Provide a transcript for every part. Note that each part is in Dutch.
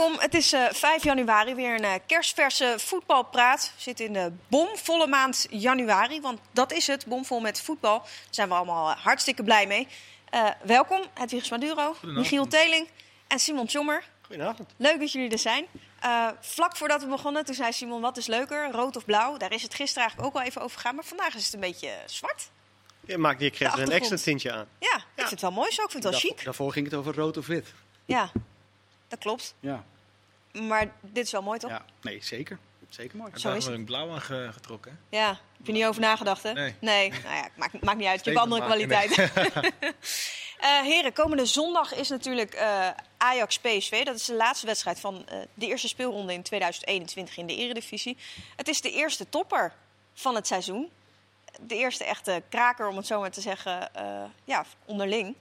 Welkom, het is eh 5 januari, weer een eh, kerstverse voetbalpraat. We zitten in de bomvolle maand januari, want dat is het, bomvol met voetbal. Daar zijn we allemaal eh, hartstikke blij mee. Eh, welkom, Hedwigs Maduro, Michiel Teling en Simon Tjommer. Goedenavond. Leuk dat jullie er zijn. Eh, vlak voordat we begonnen, toen zei Simon, wat is leuker, rood of blauw? Daar is het gisteren eigenlijk ook al even over gegaan, maar vandaag is het een beetje zwart. Je maakt je krijgt De er een extra tintje aan. Ja, ik vind het wel mooi zo, ik vind het wel Daarvoor- chic. Daarvoor ging het over rood of wit. Ja, dat klopt. Ja, Maar dit is wel mooi, toch? ja. nee, zeker. Zeker mooi. Zo is ik blauw aan ge- getrokken. hè? Ja, heb je niet over nagedacht, hè? Nee. Nou ja, maakt, maakt niet uit. Je hebt andere maken, kwaliteiten. Eh, heren, komende zondag is natuurlijk eh, Ajax-PSV. Dat is de laatste wedstrijd van eh, de eerste speelronde in 2021 in de Eredivisie. Het is de eerste topper van het seizoen. De eerste echte kraker, om het zo maar te zeggen, eh, ja, onderling.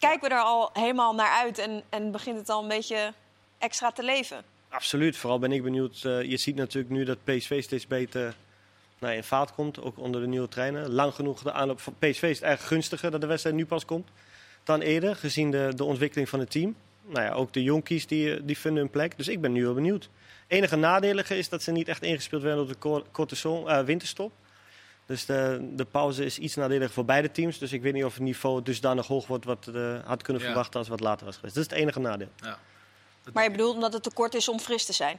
Kijken we er al helemaal naar uit en, en begint het al een beetje extra te leven? Absoluut. Vooral ben ik benieuwd. eh, je ziet natuurlijk nu dat PSV steeds beter nou, in vaart komt. Ook onder de nieuwe trainer. Lang genoeg de aanloop van PSV is eigenlijk gunstiger dat de wedstrijd nu pas komt. Dan eerder, gezien de, de ontwikkeling van het team. Nou ja, ook de jonkies die, die vinden hun plek. Dus ik ben nu wel benieuwd. enige nadelige is dat ze niet echt ingespeeld werden op de eh, winterstop. Dus de, de pauze is iets nadelig voor beide teams. Dus ik weet niet of het niveau dusdanig hoog wordt wat we had kunnen Ja. verwachten als wat later was geweest. Dat is het enige nadeel. Ja. Maar je bedoelt omdat het te kort is om fris te zijn?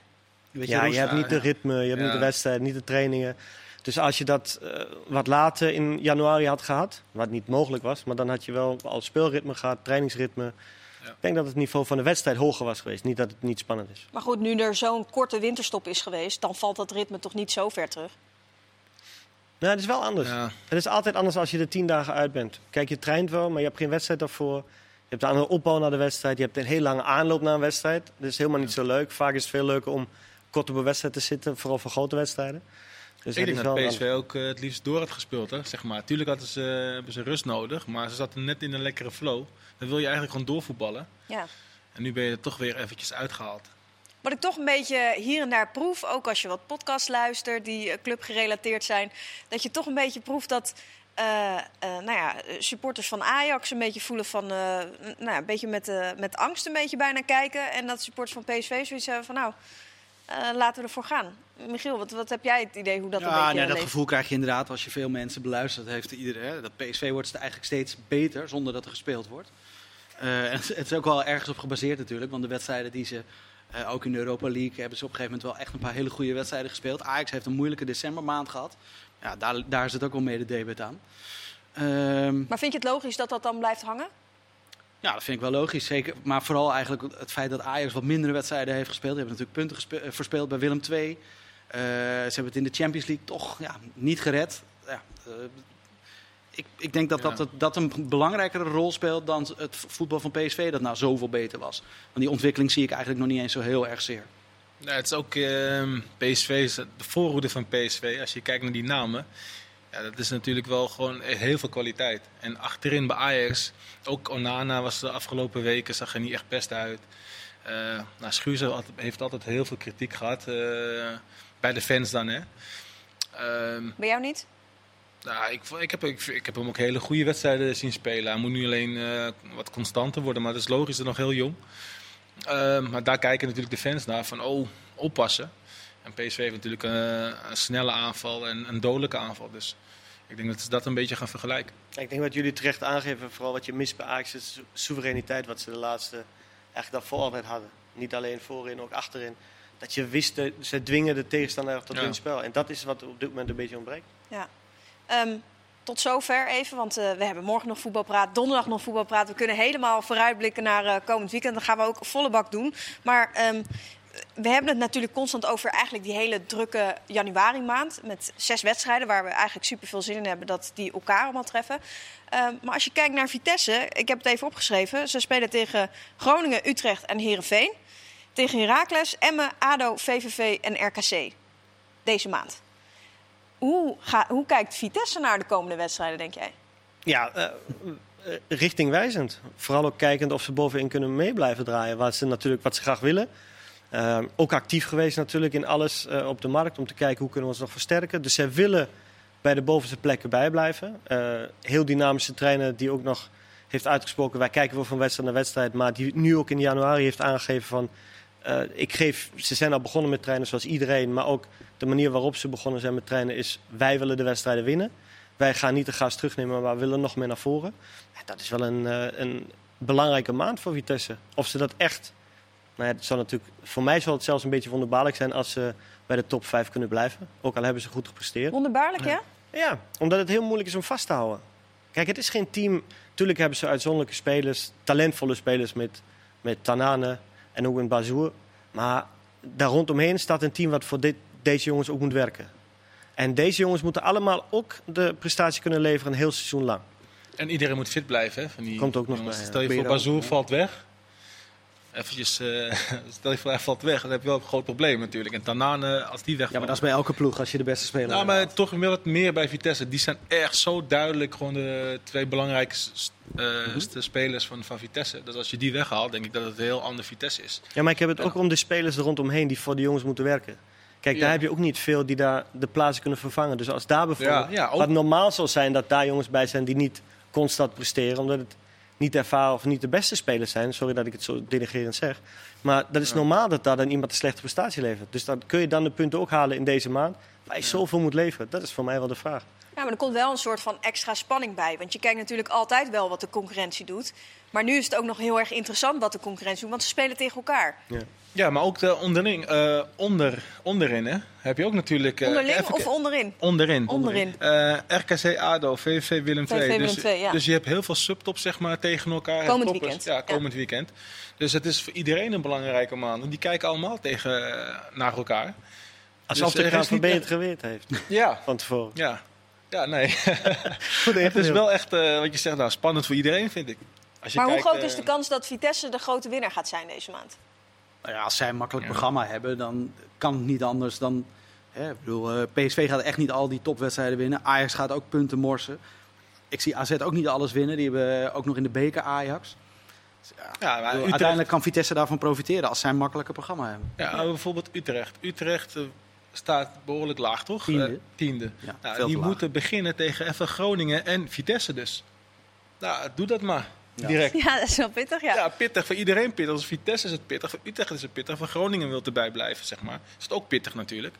Ja, je hebt niet de ritme, je hebt Ja. niet de wedstrijd, niet de trainingen. Dus als je dat eh, wat later in januari had gehad, wat niet mogelijk was, maar dan had je wel al speelritme gehad, trainingsritme. Ja. Ik denk dat het niveau van de wedstrijd hoger was geweest. Niet dat het niet spannend is. Maar goed, nu er zo'n korte winterstop is geweest, dan valt dat ritme toch niet zo ver terug. Nou, het is wel anders. Ja. Het is altijd anders als je er tien dagen uit bent. Kijk, je traint wel, maar je hebt geen wedstrijd daarvoor. Je hebt een andere opbouw naar de wedstrijd. Je hebt een heel lange aanloop naar een wedstrijd. Dat is helemaal niet zo leuk. Vaak is het veel leuker om kort op een wedstrijd te zitten, vooral voor grote wedstrijden. Dus ik denk dat PSV ook eh, het liefst door had gespeeld. Hè, zeg maar. Tuurlijk hadden ze, hebben ze rust nodig, maar ze zaten net in een lekkere flow. Dan wil je eigenlijk gewoon doorvoetballen. Ja. En nu ben je er toch weer eventjes uitgehaald. Wat ik toch een beetje hier en daar proef, ook als je wat podcasts luistert die eh, clubgerelateerd zijn, dat je toch een beetje proeft dat eh, eh, nou ja, supporters van Ajax een beetje voelen van, nou ja, een beetje met, met angst een beetje bijna kijken. En dat supporters van PSV zoiets hebben van, nou, laten we ervoor gaan. Michiel, wat, wat heb jij het idee hoe dat een ja, beetje nee, dat leeft? gevoel krijg je inderdaad als je veel mensen beluistert. Heeft iedereen, hè, dat PSV wordt eigenlijk steeds beter zonder dat er gespeeld wordt. Het is ook wel ergens op gebaseerd natuurlijk. Want de wedstrijden die ze, eh, ook in de Europa League, hebben ze op een gegeven moment wel echt een paar hele goede wedstrijden gespeeld. Ajax heeft een moeilijke decembermaand gehad. Ja, daar, daar zit ook wel mee de debet aan. Ehm, Maar vind je het logisch dat dat dan blijft hangen? Ja, dat vind ik wel logisch. Zeker. Maar vooral eigenlijk het feit dat Ajax wat mindere wedstrijden heeft gespeeld. Die hebben natuurlijk punten eh, verspeeld bij Willem II. Eh, ze hebben het in de Champions League toch ja, niet gered. Ja, ik, ik denk dat Ja. dat, dat een belangrijkere rol speelt dan het voetbal van PSV dat nou zoveel beter was. Want die ontwikkeling zie ik eigenlijk nog niet eens zo heel erg zeer. Ja, het is ook ehm, PSV, is de voorhoede van PSV. Als je kijkt naar die namen, ja, dat is natuurlijk wel gewoon heel veel kwaliteit. En achterin bij Ajax, ook Onana was de afgelopen weken, zag er niet echt best uit. Eh nou, Schuurs heeft altijd- heeft altijd heel veel kritiek gehad, eh, bij de fans dan. Hè. Ehm, Bij jou niet? Nou, ik, ik, heb, ik, ik heb hem ook hele goede wedstrijden zien spelen. Hij moet nu alleen eh, wat constanter worden, maar dat is logisch, hij is nog heel jong. Ehm, maar daar kijken natuurlijk de fans naar van, oh, oppassen. En PSV heeft natuurlijk eh, een snelle aanval en een dodelijke aanval. Dus ik denk dat ze dat een beetje gaan vergelijken. Ik denk wat jullie terecht aangeven, vooral wat je mist bij Ajax, is de soevereiniteit wat ze de laatste, eigenlijk daarvoor altijd hadden. Niet alleen voorin, ook achterin. Dat je wist, dat ze dwingen de tegenstander tot Ja. hun spel. En dat is wat op dit moment een beetje ontbreekt. Ja. Ehm, tot zover even, want eh, we hebben morgen nog voetbalpraat, donderdag nog voetbalpraat. We kunnen helemaal vooruitblikken naar eh, komend weekend. Dat gaan we ook volle bak doen. Maar ehm, we hebben het natuurlijk constant over eigenlijk die hele drukke januari maand. Met zes wedstrijden waar we eigenlijk super veel zin in hebben dat die elkaar allemaal treffen. Ehm, maar als je kijkt naar Vitesse, ik heb het even opgeschreven. Ze spelen tegen Groningen, Utrecht en Herenveen. Tegen Heracles, Emmen, ADO, VVV en RKC. Deze maand. Hoe, hoe kijkt Vitesse naar de komende wedstrijden, denk jij? Ja, eh, richtingwijzend. Vooral ook kijkend of ze bovenin kunnen mee blijven draaien. Wat ze natuurlijk wat ze graag willen. Eh, ook actief geweest natuurlijk in alles eh, op de markt om te kijken hoe kunnen we ons nog versterken. Dus zij willen bij de bovenste plekken bijblijven. Heel dynamische trainer die ook nog heeft uitgesproken... wij kijken wel van wedstrijd naar wedstrijd... maar die nu ook in januari heeft aangegeven van... Ik geef, ze zijn al begonnen met trainen zoals iedereen, maar ook de manier waarop ze begonnen zijn met trainen is: wij willen de wedstrijden winnen. Wij gaan niet de gas terugnemen, maar we willen nog meer naar voren. Dat is wel een, eh, een belangrijke maand voor Vitesse. Of ze dat echt. Nou ja, het zal natuurlijk, voor mij zal het zelfs een beetje wonderbaarlijk zijn als ze bij de top 5 kunnen blijven. Ook al hebben ze goed gepresteerd. Wonderbaarlijk, ja? Ja, omdat het heel moeilijk is om vast te houden. Kijk, het is geen team. Tuurlijk hebben ze uitzonderlijke spelers, talentvolle spelers met, met Tanane en ook een Bazoer. Maar daar rondomheen staat een team wat voor dit, deze jongens ook moet werken. En deze jongens moeten allemaal ook de prestatie kunnen leveren een heel seizoen lang. En iedereen moet fit blijven. Hè, van die Komt ook nog jongens. bij, ja. Stel je voor, Bazoer ja. valt weg. Eventjes, eh, stel je voor, hij valt weg. Dan heb je wel een groot probleem natuurlijk. En Tanane, als die wegvalt. Ja, maar dat is bij elke ploeg als je de beste speler Nou, hebt. maar toch wel wat meer bij Vitesse. Die zijn echt zo duidelijk gewoon de twee belangrijkste Mhm. spelers van, van Vitesse. Dat als je die weghaalt, denk ik dat het een heel ander Vitesse is. Ja, maar ik heb het Ja. ook om de spelers er rondomheen die voor de jongens moeten werken. Kijk, daar heb je ook niet veel die daar de plaatsen kunnen vervangen. Dus als daar bijvoorbeeld, wat normaal zal zijn dat daar jongens bij zijn die niet constant presteren, omdat het niet ervaren of niet de beste spelers zijn. Sorry dat ik het zo denigrerend zeg. Maar dat is Ja. normaal dat daar dan iemand een slechte prestatie levert. Dus dan kun je dan de punten ook halen in deze maand. Waar je zoveel moet leveren. Dat is voor mij wel de vraag. Ja, maar er komt wel een soort van extra spanning bij. Want je kijkt natuurlijk altijd wel wat de concurrentie doet. Maar nu is het ook nog heel erg interessant wat de concurrentie doet. Want ze spelen tegen elkaar. Ja, maar ook de onderling, eh, onder, onderin hè, heb je ook natuurlijk... eh, Onderling even- of onderin? Onderin. Onderin. Eh, RKC ADO, VVV Willem II. Dus, ja. dus je hebt heel veel subtops zeg maar, tegen elkaar. Komend Toppers. weekend. Ja, komend weekend. Dus het is voor iedereen een belangrijke maand. En die kijken allemaal tegen, naar elkaar. Alsof Dus de KNVB het geweten heeft Ja, van tevoren. ja. Ja, nee. Het is wel echt, eh, wat je zegt, nou, spannend voor iedereen, vind ik. Als je Maar hoe groot eh, is de kans dat Vitesse de grote winnaar gaat zijn deze maand? Nou ja, als zij een makkelijk Ja. programma hebben, dan kan het niet anders dan... Hè, ik bedoel, eh, PSV gaat echt niet al die topwedstrijden winnen. Ajax gaat ook punten morsen. Ik zie AZ ook niet alles winnen. Die hebben ook nog in de beker Ajax. Dus ja, Ja, ik maar bedoel, Utrecht, uiteindelijk kan Vitesse daarvan profiteren als zij een makkelijke programma hebben. ja, bijvoorbeeld Utrecht. Utrecht eh, staat behoorlijk laag, toch? Tiende. Eh, tiende. Ja, Nou, die laag. moeten beginnen tegen even Groningen en Vitesse dus. Nou, doe dat maar. Ja. Direct. Ja, dat is wel pittig, ja. Ja, pittig. Voor iedereen pittig. Als Vitesse is het pittig. Voor Utrecht is het pittig. Voor Groningen wil erbij blijven, zeg maar. Is het ook pittig natuurlijk.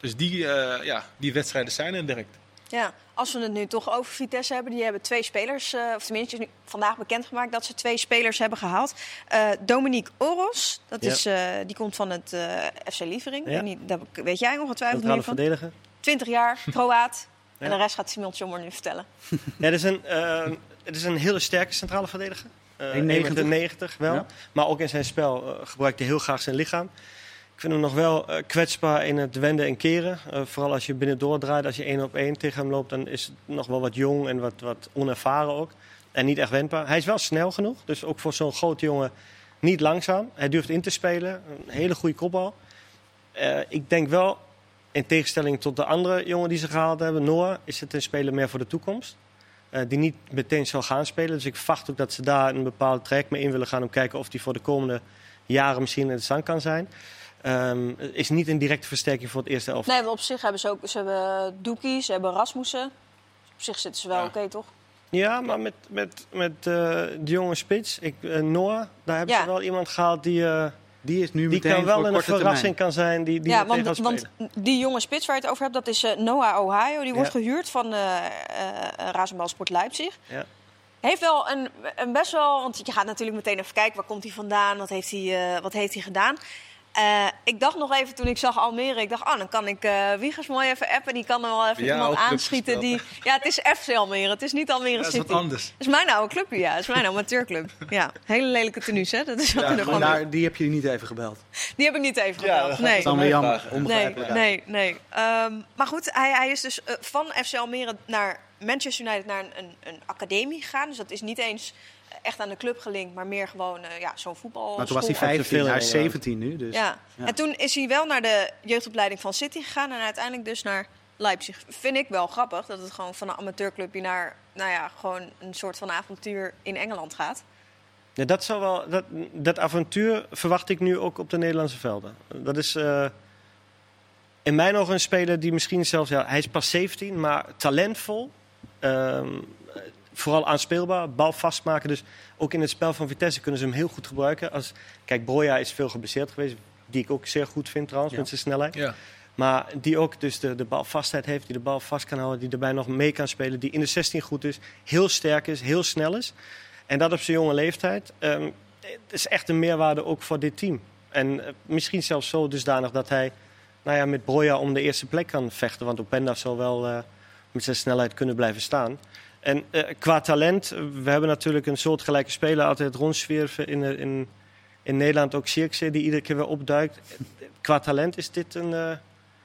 Dus die, eh, ja, die wedstrijden zijn er direct. Ja, als we het nu toch over Vitesse hebben, die hebben twee spelers, eh, of tenminste is nu vandaag bekendgemaakt dat ze twee spelers hebben gehaald. Eh, Dominique Oros, dat Ja. is, eh, die komt van het eh, FC Lievering. Ja. Weet, niet, daar weet jij ongetwijfeld Centrale meer van. verdediger. 20 jaar, Kroaat. En de rest gaat Simon Tjommer nu vertellen. Ja, het, is een, eh, het is een hele sterke centrale verdediger. Eh 1,90. 1,90 wel. Ja. Maar ook in zijn spel gebruikt hij heel graag zijn lichaam. Vind hem nog wel eh, kwetsbaar in het wenden en keren. Eh, vooral als je binnendoor draait, als je één op één tegen hem loopt, dan is het nog wel wat jong en wat, wat onervaren ook. En niet echt wendbaar. Hij is wel snel genoeg, dus ook voor zo'n groot jongen niet langzaam. Hij durft in te spelen, een hele goede kopbal. Eh, ik denk wel, in tegenstelling tot de andere jongen die ze gehaald hebben, Noah, is het een speler meer voor de toekomst. Die niet meteen zal gaan spelen. Dus ik verwacht ook dat ze daar een bepaalde traject mee in willen gaan om kijken of die voor de komende jaren misschien interessant kan zijn. Ehm, is niet een directe versterking voor het eerste elftal. Nee, maar op zich hebben ze ook ze hebben Doekie, ze hebben Rasmussen. Op zich zitten ze wel Ja. oké, toch? Ja, maar met, met, met eh, de jonge spits, ik, eh, Noah, daar hebben Ja. ze wel iemand gehaald die, eh, Die is nu die meteen kan wel voor een verrassing termijn. kan zijn. Die, die ja, want, want die jonge spits waar je het over hebt, dat is eh, Noah Ohio. Die wordt gehuurd van eh eh Razenbalsport Leipzig. Ja. Heeft wel een, een best wel, want je gaat natuurlijk meteen even kijken waar komt hij vandaan, wat heeft hij, eh, wat heeft hij gedaan. Eh, ik dacht nog even toen ik zag Almere, ik dacht, oh, dan kan ik eh Wiegers mooi even appen. Die kan er wel even Ja, iemand club aanschieten. Die, ja, het is FC Almere, het is niet Almere Dat is City. wat anders. Het is mijn oude clubje, ja. Het is mijn amateurclub. Ja, hele lelijke tenues, hè. Dat is wat Ja, er Maar daar, die heb je niet even gebeld. Die heb ik niet even Ja, gebeld. dat nee. Dat is dan weer jammer. Nee, nee, nee. Ehm, maar goed, hij, hij is dus eh, van FC Almere naar Manchester United naar een, een, een academie gegaan. Dus dat is niet eens echt aan de club gelinkt, maar meer gewoon eh, ja, zo'n voetbal. Maar toen was hij Hij heeft 15, veel hij is inderdaad. 17 nu. Dus. Ja. Ja. en toen is hij wel naar de jeugdopleiding van City gegaan en uiteindelijk dus naar Leipzig. Vind ik wel grappig dat het gewoon van een amateurclubje naar, nou ja, gewoon een soort van avontuur in Engeland gaat. Ja, dat, zou wel, dat, dat avontuur verwacht ik nu ook op de Nederlandse velden. Dat is eh, in mijn ogen een speler die misschien zelfs... Ja, hij is pas 17, maar talentvol. Ehm, vooral aanspeelbaar, bal vastmaken. Dus ook in het spel van Vitesse kunnen ze hem heel goed gebruiken. Als, kijk, Broja is veel geblesseerd geweest, die ik ook zeer goed vind trouwens, Ja. met zijn snelheid. Ja. Maar die ook dus de, de balvastheid heeft, die de bal vast kan houden, die erbij nog mee kan spelen, die in de 16 goed is, heel sterk is, heel snel is. En dat op zijn jonge leeftijd. ehm, het is echt een meerwaarde ook voor dit team. En eh, misschien zelfs zo dusdanig dat hij nou ja, met Broja om de eerste plek kan vechten. Want Openda zal wel eh, met zijn snelheid kunnen blijven staan. En eh, qua talent, eh, we hebben natuurlijk een soortgelijke speler altijd rondzwierven in, eh, in, in Nederland. Ook Sierkse, die iedere keer weer opduikt. Qua talent is dit een, eh,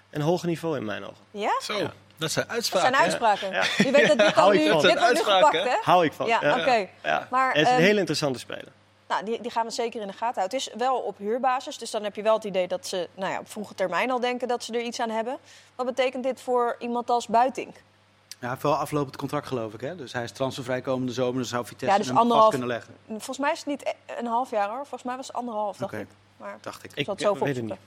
een hoger niveau in mijn ogen. Ja? Zo, Ja. dat zijn Dat uitspraken. zijn hè? uitspraken. Je weet dat dit Hou ik nu, van. dit Dat wordt nu uitspraken, gepakt, hè? Hou ik van. Ja, oké. Ja. Maar, het is een ehm, heel interessante speler. Nou, die, die gaan we zeker in de gaten houden. Het is wel op huurbasis, dus dan heb je wel het idee dat ze nou ja, op vroege termijn al denken dat ze er iets aan hebben. Wat betekent dit voor iemand als Buiting? Ja, hij heeft wel aflopend contract geloof ik. Hè? Dus hij is transfervrij komende zomer. Dus zou Vitesse Ja, dus hem anderhalf- vast kunnen leggen. Volgens mij is het niet e- een half jaar hoor. Volgens mij was het anderhalf, dacht Oké. ik. Maar Dacht ik. ik het Ik zo weet het opzoeken.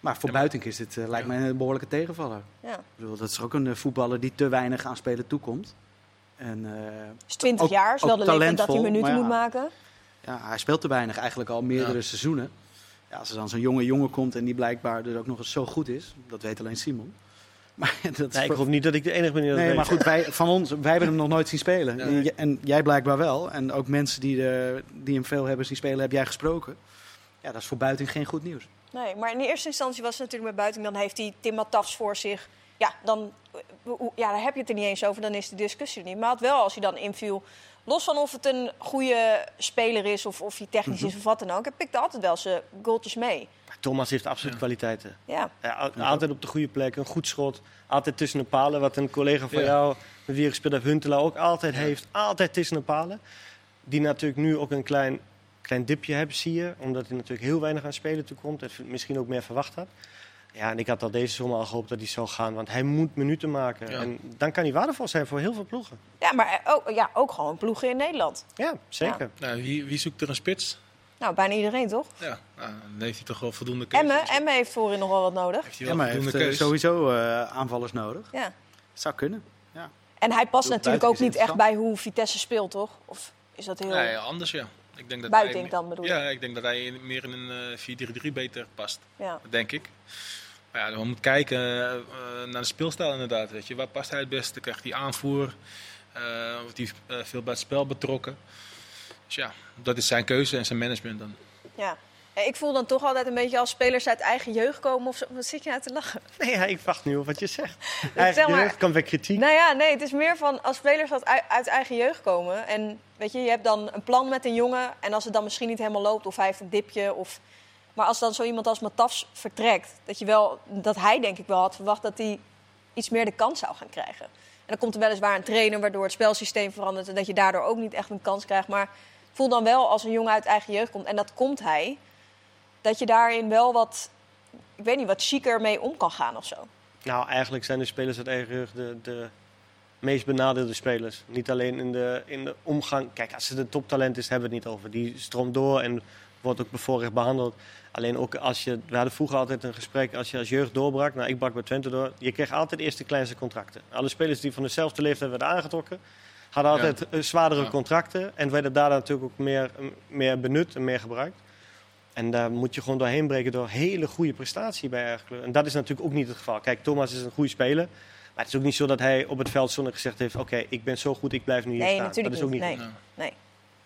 Maar voor Buitink is dit, eh, lijkt mij een behoorlijke tegenvaller. Ja. Ik bedoel, dat is ook een eh, voetballer die te weinig aan spelen toekomt. En eh, is 20 Ook- jaar, is wel de leeftijd dat hij minuten moet ja. maken. ja, hij speelt te weinig eigenlijk al meerdere Ja. seizoenen. Ja, als er dan zo'n jonge jongen komt en die blijkbaar dus ook nog eens zo goed is. Dat weet alleen Simon. Maar dat Nee, ik hoop niet dat ik de enige ben die dat Nee, weet. maar goed, wij, van ons, wij hebben hem nog nooit zien spelen. En jij blijkbaar wel. En ook mensen die, eh, die hem veel hebben zien spelen, heb jij gesproken. Ja, dat is voor Buiting geen goed nieuws. Nee, maar in eerste instantie was het natuurlijk met Buiting. Dan heeft hij Tim Matafs voor zich. Ja, dan, eh, ja, daar heb je het er niet eens over. Dan is de discussie er niet. Maar het wel als hij dan inviel. Los van of het een goede speler is of of hij technisch is of wat dan ook. Hij pikte altijd wel zijn goaltjes mee. Thomas heeft absoluut Ja. kwaliteiten. Ja, Ja, al- altijd op de goede plek, een goed schot. Altijd tussen de palen, wat een collega van Ja. jou, met wie je gespeeld hebt, Huntelaar, ook altijd heeft. Altijd tussen de palen. Die natuurlijk nu ook een klein, klein dipje hebben, zie je. Omdat hij natuurlijk heel weinig aan spelen toekomt. En misschien ook meer verwacht had. Ja, en ik had al deze zomer al gehoopt dat hij zou gaan. Want hij moet minuten maken. Ja. En dan kan hij waardevol zijn voor heel veel ploegen. ja maar eh, ook, ja, ook gewoon ploegen in Nederland. Ja, zeker. Nou, wie, wie zoekt er een spits? Nou, bijna iedereen toch? Ja, nou, dan heeft hij toch wel voldoende keuzes. Emme, Emme heeft voorin nog wel wat nodig. Heeft hij Ja, wel maar hij heeft eh, sowieso eh, aanvallers nodig. Ja. Zou kunnen. En hij past natuurlijk ook niet echt bij hoe Vitesse speelt, toch? Of is dat heel... Nee, anders ja. Ik denk dat Buiting hij, dan bedoel je? Ja, ik denk dat hij meer in een eh 4-3-3 beter past, Ja. denk ik. Maar ja, we moeten kijken naar de speelstijl inderdaad. Weet je. Waar past hij het beste? Krijgt hij aanvoer? Eh wordt hij eh, veel bij het spel betrokken? Dus ja, dat is zijn keuze en zijn management dan. ja. Ik voel dan toch altijd een beetje als spelers uit eigen jeugd komen of zo. Wat zit je nou te lachen? Nee, ja, ik wacht nu op wat je zegt. Zeg maar- jeugd kan weer kritiek. Nou ja, nee, het is meer van als spelers uit, uit eigen jeugd komen. En weet je, je hebt dan een plan met een jongen. En als het dan misschien niet helemaal loopt, of hij heeft een dipje. Of... Maar als dan zo iemand als Matafs vertrekt, dat, je wel, dat hij denk ik wel had verwacht dat hij iets meer de kans zou gaan krijgen. En dan komt er weliswaar een trainer waardoor het spelsysteem verandert. En dat je daardoor ook niet echt een kans krijgt. Maar voel dan wel als een jongen uit eigen jeugd komt, en dat komt hij, dat je daarin wel wat, ik weet niet, wat chiquer mee om kan gaan of zo. Nou, eigenlijk zijn de spelers uit eigen rug de, de meest benadeelde spelers. Niet alleen in de, in de omgang. Kijk, als het een toptalent is, hebben we het niet over. Die stroomt door en wordt ook bevoorrecht behandeld. Alleen ook als je... We hadden vroeger altijd een gesprek als je als jeugd doorbrak. Nou, ik brak bij Twente door. Je kreeg altijd eerst de kleinste contracten. Alle spelers die van dezelfde leeftijd werden aangetrokken... hadden altijd eh, zwaardere Ja. contracten. En werden daar natuurlijk ook meer, meer benut en meer gebruikt. En daar moet je gewoon doorheen breken door hele goede prestatie bij Ergelen. En dat is natuurlijk ook niet het geval. Kijk, Thomas is een goede speler. Maar het is ook niet zo dat hij op het veld zonnig gezegd heeft... oké, ik ben zo goed, ik blijf nu hier Nee, staan. natuurlijk dat is ook niet. niet. Nee. Ja. Nee.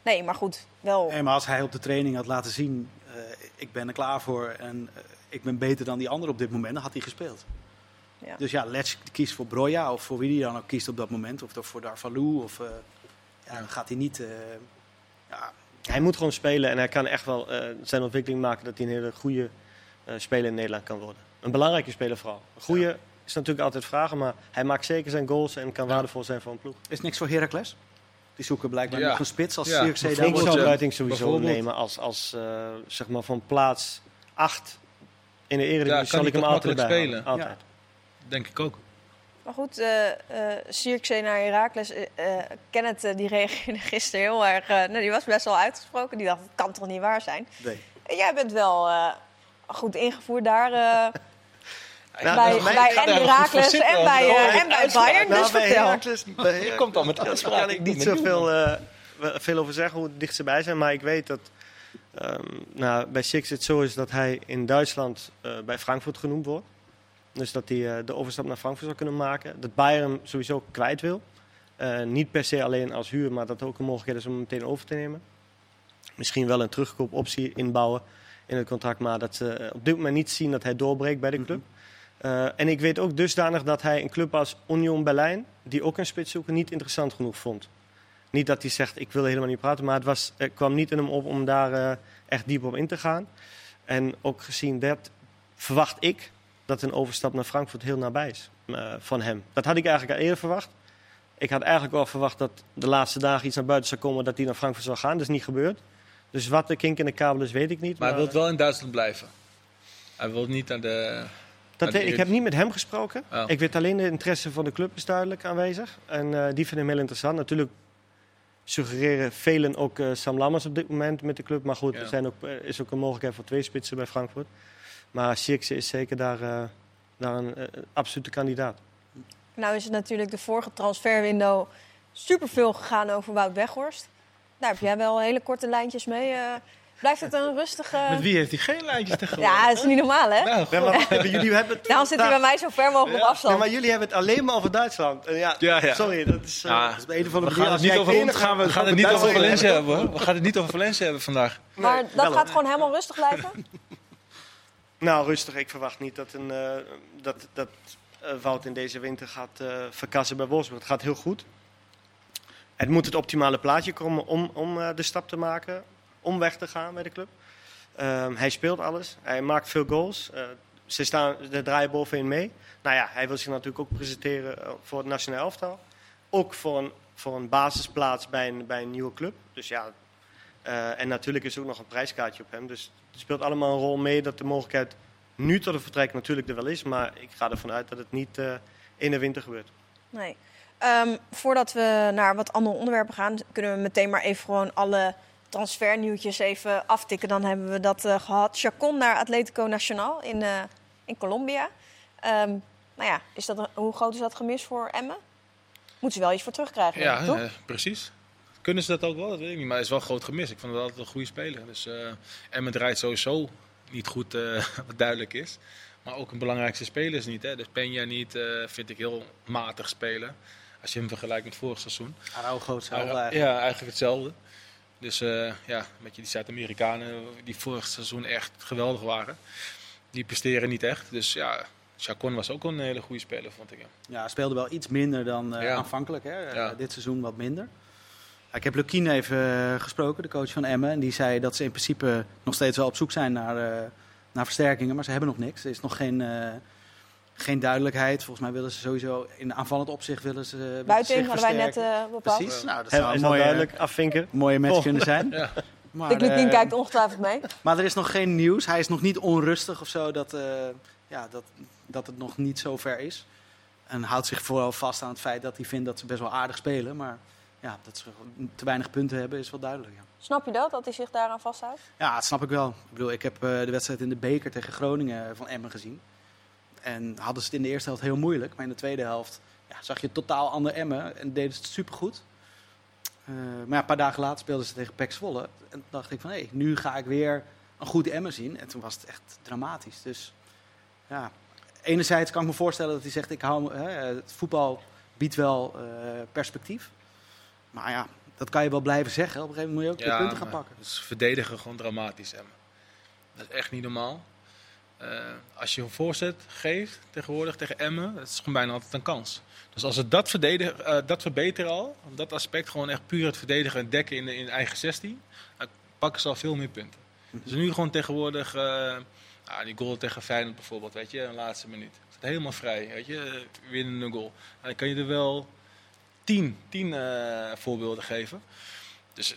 nee, maar goed, wel. Nee, maar als hij op de training had laten zien, eh, ik ben er klaar voor en eh, ik ben beter dan die anderen op dit moment, dan had hij gespeeld. Ja. Dus ja, Letch kiest voor Broja of voor wie hij dan ook kiest op dat moment. Of voor Darvalu. Of, eh, ja, dan gaat hij niet... eh, ja, Hij moet gewoon spelen en hij kan echt wel eh, zijn ontwikkeling maken... dat hij een hele goede eh, speler in Nederland kan worden. Een belangrijke speler vooral. Een goede is natuurlijk altijd vragen... maar hij maakt zeker zijn goals en kan Ja. waardevol zijn voor een ploeg. is niks voor Heracles. Die zoeken blijkbaar Ja. nog een spits als Ja, Ik zou ja. Buiting sowieso nemen als, als eh, zeg maar van plaats 8 in de Ja, Eredivisie. kan zal hij ik hem altijd bij spelen? Altijd. Denk ik ook. Maar goed, eh eh Sierkzee naar Herakles. eh eh, Kenneth die reageerde gisteren heel erg. nou, die was best wel uitgesproken. Die dacht, het kan toch niet waar zijn. Nee. En jij bent wel eh, goed ingevoerd daar. Nou, bij, bij en daar zitten, en bij, Oh, ik en bij. Bayern. Dus Nou, bij vertel. Bij Je komt al met Daar uitspraken. kan ik niet zoveel eh, veel over zeggen hoe dicht ze bij zijn. Maar ik weet dat ehm, nou, bij Six het zo is dat hij in Duitsland eh, bij Frankfurt genoemd wordt. Dus dat hij eh, de overstap naar Frankfurt zou kunnen maken. Dat Bayern hem sowieso kwijt wil. Eh, niet per se alleen als huur, maar dat ook een mogelijkheid is om hem meteen over te nemen. Misschien wel een terugkoopoptie inbouwen in het contract, maar dat ze op dit moment niet zien dat hij doorbreekt bij de club. Eh, en ik weet ook dusdanig dat hij een club als Union Berlijn, die ook een spits zoeken, niet interessant genoeg vond. Niet dat hij zegt, ik wil helemaal niet praten, maar het was, er kwam niet in hem op om daar echt diep op in te gaan. En ook gezien dat, verwacht ik dat een overstap naar Frankfurt heel nabij is eh, van hem. Dat had ik eigenlijk al eerder verwacht. Ik had eigenlijk wel verwacht dat de laatste dagen iets naar buiten zou komen dat hij naar Frankfurt zou gaan. Dat is niet gebeurd. Dus wat de kink in de kabel is, weet ik niet. Maar hij wil wel in Duitsland blijven. Hij wil niet naar de... Dat, ik heb niet met hem gesproken. Oh. Ik weet alleen de interesse van de club is duidelijk aanwezig. En eh, die vinden hem heel interessant. Natuurlijk suggereren velen ook eh, Sam Lammers op dit moment met de club. Maar goed, Ja. er zijn ook, is ook een mogelijkheid voor twee spitsen bij Frankfurt. Maar Sierkse is zeker daar, eh, daar een eh, absolute kandidaat. Nou is het natuurlijk de vorige transferwindow superveel gegaan over Wout Weghorst. Daar heb jij wel hele korte lijntjes mee. eh. blijft het een rustige... Met wie heeft hij geen lijntjes tegenwoordig? Ja, dat is niet normaal, hè? Nou, Ja, maar, jullie hebben het, Daarom zit hij bij mij zo ver mogelijk op Ja, afstand. maar jullie hebben het alleen maar over Duitsland. En ja, Ja, ja. Sorry, dat is... eh, Ja, dat is op een of andere we manier. gaan Als het niet over ons gaan we, gaan het niet over Valencia hebben. hoor. We gaan het niet over Valencia hebben vandaag. maar Nee, dat gaat gewoon helemaal rustig blijven? Nou, rustig. Ik verwacht niet dat, een, eh, dat, dat eh, Wout in deze winter gaat eh, verkassen bij Wolfsburg. Het gaat heel goed. Het moet het optimale plaatje komen om, om de stap te maken, om weg te gaan bij de club. Ehm, hij speelt alles. Hij maakt veel goals. Ze staan, ze draaien bovenin mee. Nou ja, hij wil zich natuurlijk ook presenteren voor het nationale elftal. Ook voor een, voor een basisplaats bij een, bij een nieuwe club. Dus ja, eh, en natuurlijk is er ook nog een prijskaartje op hem. Dus het speelt allemaal een rol mee dat de mogelijkheid nu tot een vertrek natuurlijk er wel is. Maar ik ga ervan uit dat het niet eh, in de winter gebeurt. Nee. Ehm, voordat we naar wat andere onderwerpen gaan, kunnen we meteen maar even gewoon alle transfernieuwtjes even aftikken. Dan hebben we dat eh, gehad. Chacon naar Atletico Nacional in, eh, in Colombia. Ehm, nou ja, is dat, een- hoe groot is dat gemis voor Emmen? Moeten ze wel iets voor terugkrijgen, Ja, toch? eh, precies. Kunnen ze dat ook wel? Dat weet ik niet. Maar het is wel groot gemis. Ik vond het altijd een goede speler. Dus, eh Emmen draait sowieso niet goed, eh, wat duidelijk is. Maar ook een belangrijkste speler is niet. Hè. Dus Peña niet, eh, vind ik heel matig spelen. Als je hem vergelijkt met vorig seizoen. Araujo hetzelfde eigenlijk. ja, eigenlijk hetzelfde. Dus eh, ja, beetje die Zuid-Amerikanen die vorig seizoen echt geweldig waren. Die presteren niet echt. Dus ja, Chacon was ook een hele goede speler, vond ik. Ja. Ja, speelde wel iets minder dan Ja. aanvankelijk. Hè? Ja. dit seizoen wat minder. Ik heb Lukien even eh, gesproken, de coach van Emmen. En die zei dat ze in principe nog steeds wel op zoek zijn naar, eh, naar versterkingen. Maar ze hebben nog niks. Er is nog geen, eh, geen duidelijkheid. Volgens mij willen ze sowieso in aanvallend opzicht willen ze willen Buiten zich hadden wij net eh, bepaald. Precies. Nou, dat zou een dat mooie, duidelijk? Afvinken. mooie match kunnen zijn. Ja. Maar, Dick Lukien kijkt ongetwijfeld mee. maar er is nog geen nieuws. Hij is nog niet onrustig of zo dat, eh, ja, dat, dat het nog niet zo ver is. En houdt zich vooral vast aan het feit dat hij vindt dat ze best wel aardig spelen. Maar ja, dat ze te weinig punten hebben is wel duidelijk. Ja, Snap je dat, dat hij zich daaraan vasthoudt? ja dat snap ik wel. Ik bedoel, ik heb eh, de wedstrijd in de beker tegen Groningen van Emmen gezien. En hadden ze het in de eerste helft heel moeilijk. Maar in de tweede helft ja, zag je totaal ander Emmen en deden ze het supergoed. Eh maar ja, een paar dagen later speelden ze tegen PEC Zwolle. En toen dacht ik van, hé, nu ga ik weer een goed Emmen zien. En toen was het echt dramatisch. Dus ja, enerzijds kan ik me voorstellen dat hij zegt, ik hou, hè, het voetbal biedt wel eh, perspectief. Maar ja, dat kan je wel blijven zeggen. Op een gegeven moment moet je ook de punten gaan pakken. Het is verdedigen gewoon dramatisch, Emmen. Dat is echt niet normaal. Eh, als je een voorzet geeft tegenwoordig tegen Emmen, dat is gewoon bijna altijd een kans. Dus als ze dat, verdedigen, eh, dat verbeteren al, dat aspect gewoon echt puur het verdedigen en dekken in, de, in eigen 16, dan pakken ze al veel meer punten. Dus nu gewoon tegenwoordig, eh, ah, die goal tegen Feyenoord bijvoorbeeld, weet je, in de laatste minuut. Staat helemaal vrij, weet je, eh, winnende goal. En dan kan je er wel tien, tien eh, voorbeelden geven. Dus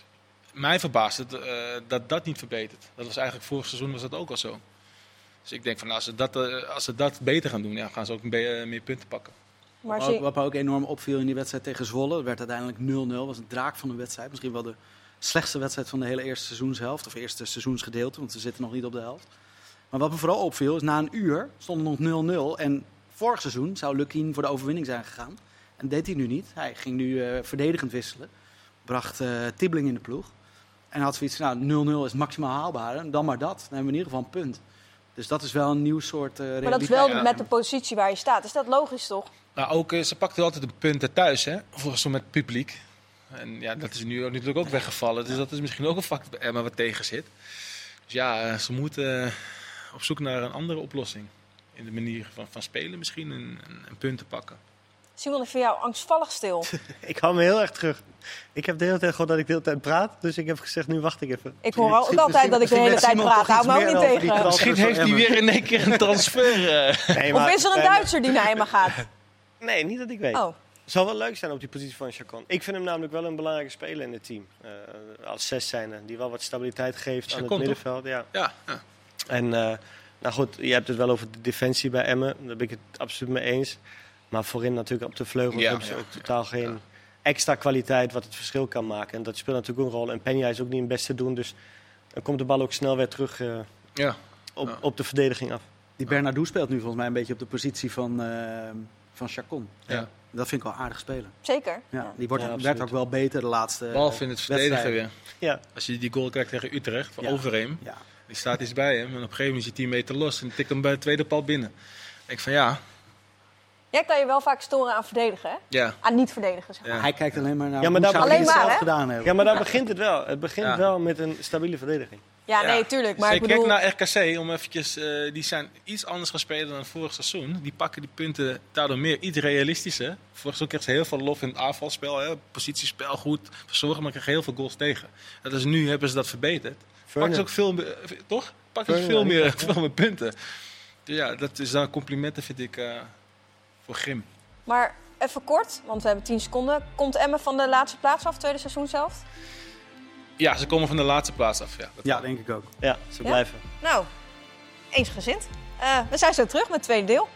mij verbaast het eh, dat dat niet verbetert. Dat was eigenlijk vorig seizoen was dat ook al zo. Dus ik denk van als ze dat, eh, als ze dat beter gaan doen, ja, gaan ze ook eh, meer punten pakken. Maar Wat, wat me ook enorm opviel in die wedstrijd tegen Zwolle, het werd uiteindelijk 0-0. was een draak van een wedstrijd. Misschien wel de slechtste wedstrijd van de hele eerste seizoenshelft. Of eerste seizoensgedeelte, want we zitten nog niet op de helft. Maar wat me vooral opviel is na een uur stond het nog 0-0. En vorig seizoen zou Lukien voor de overwinning zijn gegaan. En deed hij nu niet. Hij ging nu eh, verdedigend wisselen. Bracht eh Tibbling in de ploeg. En had zoiets van, nou 0-0 is maximaal haalbaar. En dan maar dat. Dan hebben we in ieder geval een punt. Dus dat is wel een nieuw soort eh Maar dat is wel Ja. met de positie waar je staat. Is dat logisch toch? Nou, ook, ze pakte altijd de punten thuis, hè? Volgens mij met het publiek. En ja, dat is nu ook, natuurlijk ook weggevallen. Dus dat is misschien ook een factor bij Emma wat tegen zit. Dus ja, ze moeten op zoek naar een andere oplossing. In de manier van, van spelen misschien, en, en, en punten pakken. Simon, ik vind jou angstvallig stil. Ik hou me heel erg terug. Ik heb de hele tijd gewoon dat ik de hele tijd praat. Dus ik heb gezegd, nu wacht ik even. Ik hoor ook Misschien- altijd dat ik de hele tijd praat. Hou me ook niet tegen. Misschien heeft hij weer in één keer een transfer. eh. Nee, Of maar- is er een Duitser die naar Emma gaat? Nee, niet dat ik weet. Oh, Het zou wel leuk zijn op die positie van Chacon. Ik vind hem namelijk wel een belangrijke speler in het team. Eh, als zes zijnde, die wel wat stabiliteit geeft aan het middenveld. Ja. Ja, ja. En eh, nou goed, je hebt het wel over de defensie bij Emmen. Daar ben ik het absoluut mee eens. Maar voorin natuurlijk op de vleugels Ja, hebben ze ja, ook totaal geen extra kwaliteit wat het verschil kan maken. En dat speelt natuurlijk ook een rol. En Peña is ook niet het beste doen. Dus dan komt de bal ook snel weer terug eh, ja. op, Ja. op de verdediging af. Die Bernardo speelt nu volgens mij een beetje op de positie van, eh van Chacon. ja. Dat vind ik wel aardig spelen. zeker. Ja. Die wordt, Ja, werd ook wel beter de laatste Behalve in het verdedigen weer. Ja, Als je die goal krijgt tegen Utrecht, van Ja. Overeem. Ja. Die staat iets bij hem. En op een gegeven moment is hij 10 meter los. En tikt hem bij de tweede pal binnen. Ik denk van ja, Jij kan je wel vaak storen aan verdedigen, hè? ja. Aan niet verdedigen, zeg maar. Ja. Hij kijkt alleen maar naar Ja, maar hoe daar- zou hij Alleen het maar, zelf gedaan hebben. ja maar daar begint het wel. Het begint Ja. wel met een stabiele verdediging. Ja, nee, tuurlijk. Maar ik bedoel... Kijk naar RKC, om eventjes, eh, die zijn iets anders gespeeld dan vorig seizoen. Die pakken die punten daardoor meer iets realistischer. Vorig seizoen kregen ze heel veel lof in het aanvalspel, hè. positiespel goed, verzorgen, maar kregen heel veel goals tegen. Dat is nu hebben ze dat verbeterd. Pakken ze ook veel meer, eh, toch? Pakken ze veel meer, veel meer punten. Ja, dat is dan complimenten vind ik eh, voor Grim. Maar even kort, want we hebben 10 seconden. Komt Emmen van de laatste plaats af, tweede seizoen zelf? Ja, ze komen van de laatste plaats af. Ja, dat Ja, denk ik ook. Ja, ze Ja? blijven. Nou, eensgezind. Eh we zijn zo terug met het tweede deel.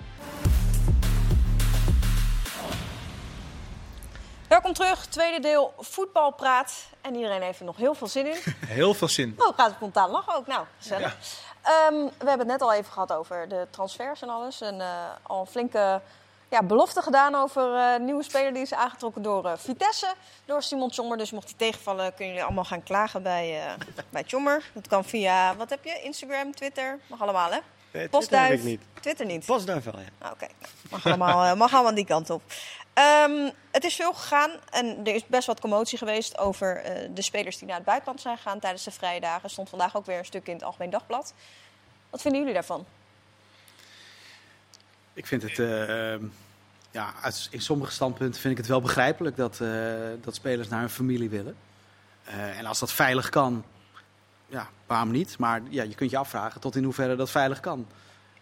Welkom terug, tweede deel voetbalpraat. En iedereen heeft er nog heel veel zin in. Heel veel zin. Oh, gaat spontaan lachen ook. Nou, gezellig. Ehm, we hebben het net al even gehad over de transfers en alles. En eh, al een flinke ja, belofte gedaan over een nieuwe speler die is aangetrokken door eh, Vitesse. Door Simon Tjommer. Dus mocht hij tegenvallen, kunnen jullie allemaal gaan klagen bij, eh bij Tjommer. Dat kan via, wat heb je? Instagram, Twitter? Mag allemaal, hè? Nee, Twitter heb Postduif. ik niet. Twitter niet. Postduif wel, ja. Ah, Oké, mag, allemaal, mag allemaal die kant op. Ehm, het is veel gegaan en er is best wat commotie geweest over de spelers die naar het buitenland zijn gegaan tijdens de vrije dagen. stond vandaag ook weer een stuk in het Algemeen Dagblad. Wat vinden jullie daarvan? Ik vind het, eh, ehm, ja, in sommige standpunten vind ik het wel begrijpelijk dat, eh, dat spelers naar hun familie willen. Eh, en als dat veilig kan, ja, waarom niet? Maar ja, je kunt je afvragen tot in hoeverre dat veilig kan.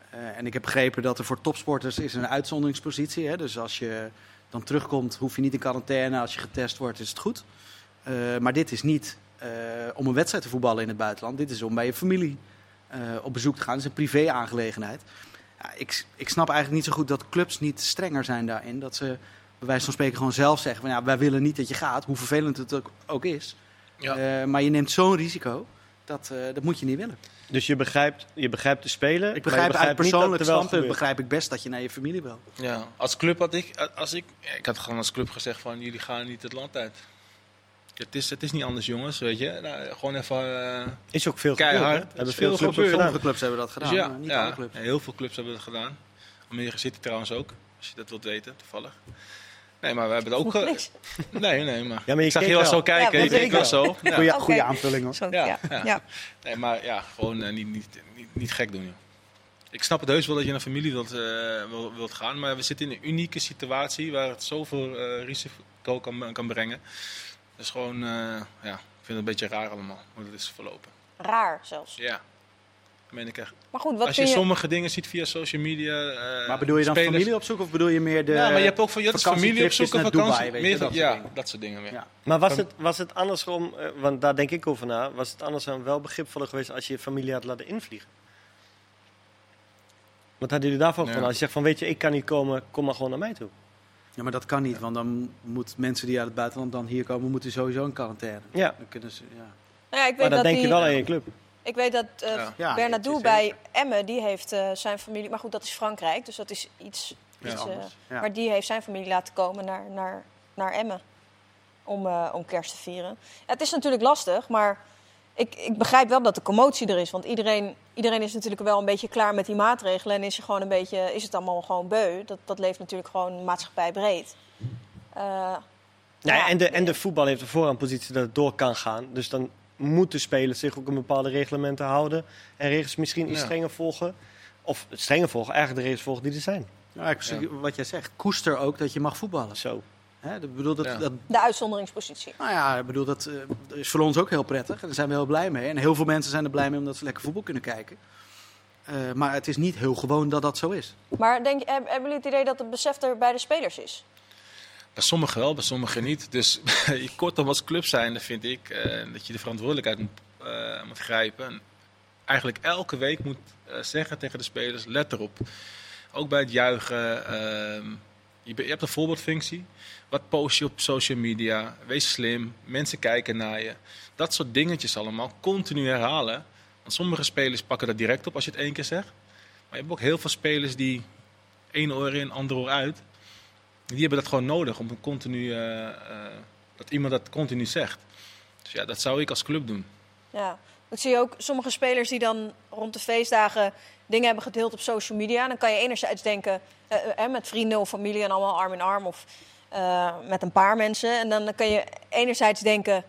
En ik heb begrepen dat er voor topsporters is een uitzonderingspositie. Hè? Dus als je dan terugkomt, hoef je niet in quarantaine. Als je getest wordt, is het goed. Maar dit is niet om een wedstrijd te voetballen in het buitenland. Dit is om bij je familie op bezoek te gaan. Het is een privé-aangelegenheid. Ja, ik, ik snap eigenlijk niet zo goed dat clubs niet strenger zijn daarin. Dat ze bij wijze van spreken gewoon zelf zeggen van ja, wij willen niet dat je gaat, hoe vervelend het ook, ook is. Ja. Eh, maar je neemt zo'n risico, dat, eh, dat moet je niet willen. Dus je begrijpt, je begrijpt de speler. Ik begrijp uit persoonlijk er standpunt begrijp ik best dat je naar je familie wil. Ja, als club had ik, als ik, ik had gewoon als club gezegd van jullie gaan niet het land uit. Het is, het is niet anders jongens, weet je. Nou, gewoon even, eh, Is ook veel Keihard. gebeurd, is Hebben veel veel clubs gebeurd. gedaan. Sommige clubs hebben dat gedaan, dus ja, maar niet ja, alle clubs. heel veel clubs hebben het gedaan. Almere City trouwens ook, als je dat wilt weten, toevallig. Nee, maar we hebben het ook... Ge-. Nee, nee, maar, Ja, maar je ik zag je wel zo kijken, Ja, dat deed wel ik zo. Ja. Goeie, Oké. goede aanvulling hoor. Zo, Ja, ja. ja. Ja. Nee, maar ja, gewoon eh, niet, niet, niet, niet gek doen, joh. Ik snap het heus wel dat je naar familie wilt, eh, wil- wilt gaan, maar we zitten in een unieke situatie waar het zoveel eh, risico kan, kan brengen. Dus gewoon, eh, ja, ik vind het een beetje raar allemaal, hoe het is verlopen. Raar zelfs. Ja, dat meen ik echt. Maar goed, wat Als je je... sommige dingen ziet via social media... eh, Maar bedoel je dan spelers- familie opzoeken of bedoel je meer de ja, maar je hebt ook van je familie op zoek vakantie. Dubai, weet meer dat soort ja, dingen. dat soort dingen weer. Ja. Maar was het, was het andersom, eh, want daar denk ik over na, was het andersom wel begripvoller geweest als je je familie had laten invliegen? Wat hadden jullie daarvan Ja. van? Als je zegt van weet je, ik kan niet komen, kom maar gewoon naar mij toe. Ja, maar dat kan niet, want dan moeten mensen die uit het buitenland dan hier komen, moeten sowieso in quarantaine. Ja, Dan kunnen ze, ja. Nou ja, ik weet maar dan dat denk die... je wel aan je club. Ik weet dat eh Ja. Ja, Bernardo het is bij. Emmen, die heeft eh, zijn familie... Maar goed, dat is Frankrijk, dus dat is iets... Ja. iets, eh, Anders, ja. Maar die heeft zijn familie laten komen naar, naar, naar Emmen om, eh, om kerst te vieren. Ja, het is natuurlijk lastig, maar ik, ik begrijp wel dat de commotie er is. Want iedereen, iedereen is natuurlijk wel een beetje klaar met die maatregelen. En is, er gewoon een beetje, is het allemaal gewoon beu. Dat, dat leeft natuurlijk gewoon maatschappij breed. Eh, Ja, ja. en, de, en de voetbal heeft de voorraadpositie dat het door kan gaan. Dus dan moeten spelers zich ook een bepaalde reglementen houden. En regels misschien iets Ja. strenger volgen. Of strenger volgen, eigenlijk de regels volgen die er zijn. Ja, ik, Wat jij zegt, koester ook dat je mag voetballen. Zo. Hè, ik bedoel, dat, Ja. dat, de uitzonderingspositie. nou ja, ik bedoel, dat eh, is voor ons ook heel prettig. Daar zijn we heel blij mee. En heel veel mensen zijn er blij mee omdat ze lekker voetbal kunnen kijken. Eh, maar het is niet heel gewoon dat dat zo is. Maar denk, heb- hebben jullie het idee dat het besef er bij de spelers is? Bij sommigen wel, bij sommigen niet. Dus kortom als club zijnde vind ik eh, dat je de verantwoordelijkheid moet, eh, moet grijpen. En eigenlijk elke week moet zeggen tegen de spelers, let erop. Ook bij het juichen. Je, hebt een voorbeeldfunctie. Wat post je op social media? Wees slim. Mensen kijken naar je. Dat soort dingetjes allemaal continu herhalen. Want sommige spelers pakken dat direct op als je het één keer zegt. Maar je hebt ook heel veel spelers die één oor in, ander oor uit. Die hebben dat gewoon nodig om continu, eh, eh, dat iemand dat continu zegt. Dus ja, dat zou ik als club doen. Ja. Ik zie ook sommige spelers die dan rond de feestdagen dingen hebben gedeeld op social media. Dan kan je enerzijds denken, eh, eh, met vrienden of familie en allemaal arm in arm of eh, met een paar mensen. En dan kan je enerzijds denken,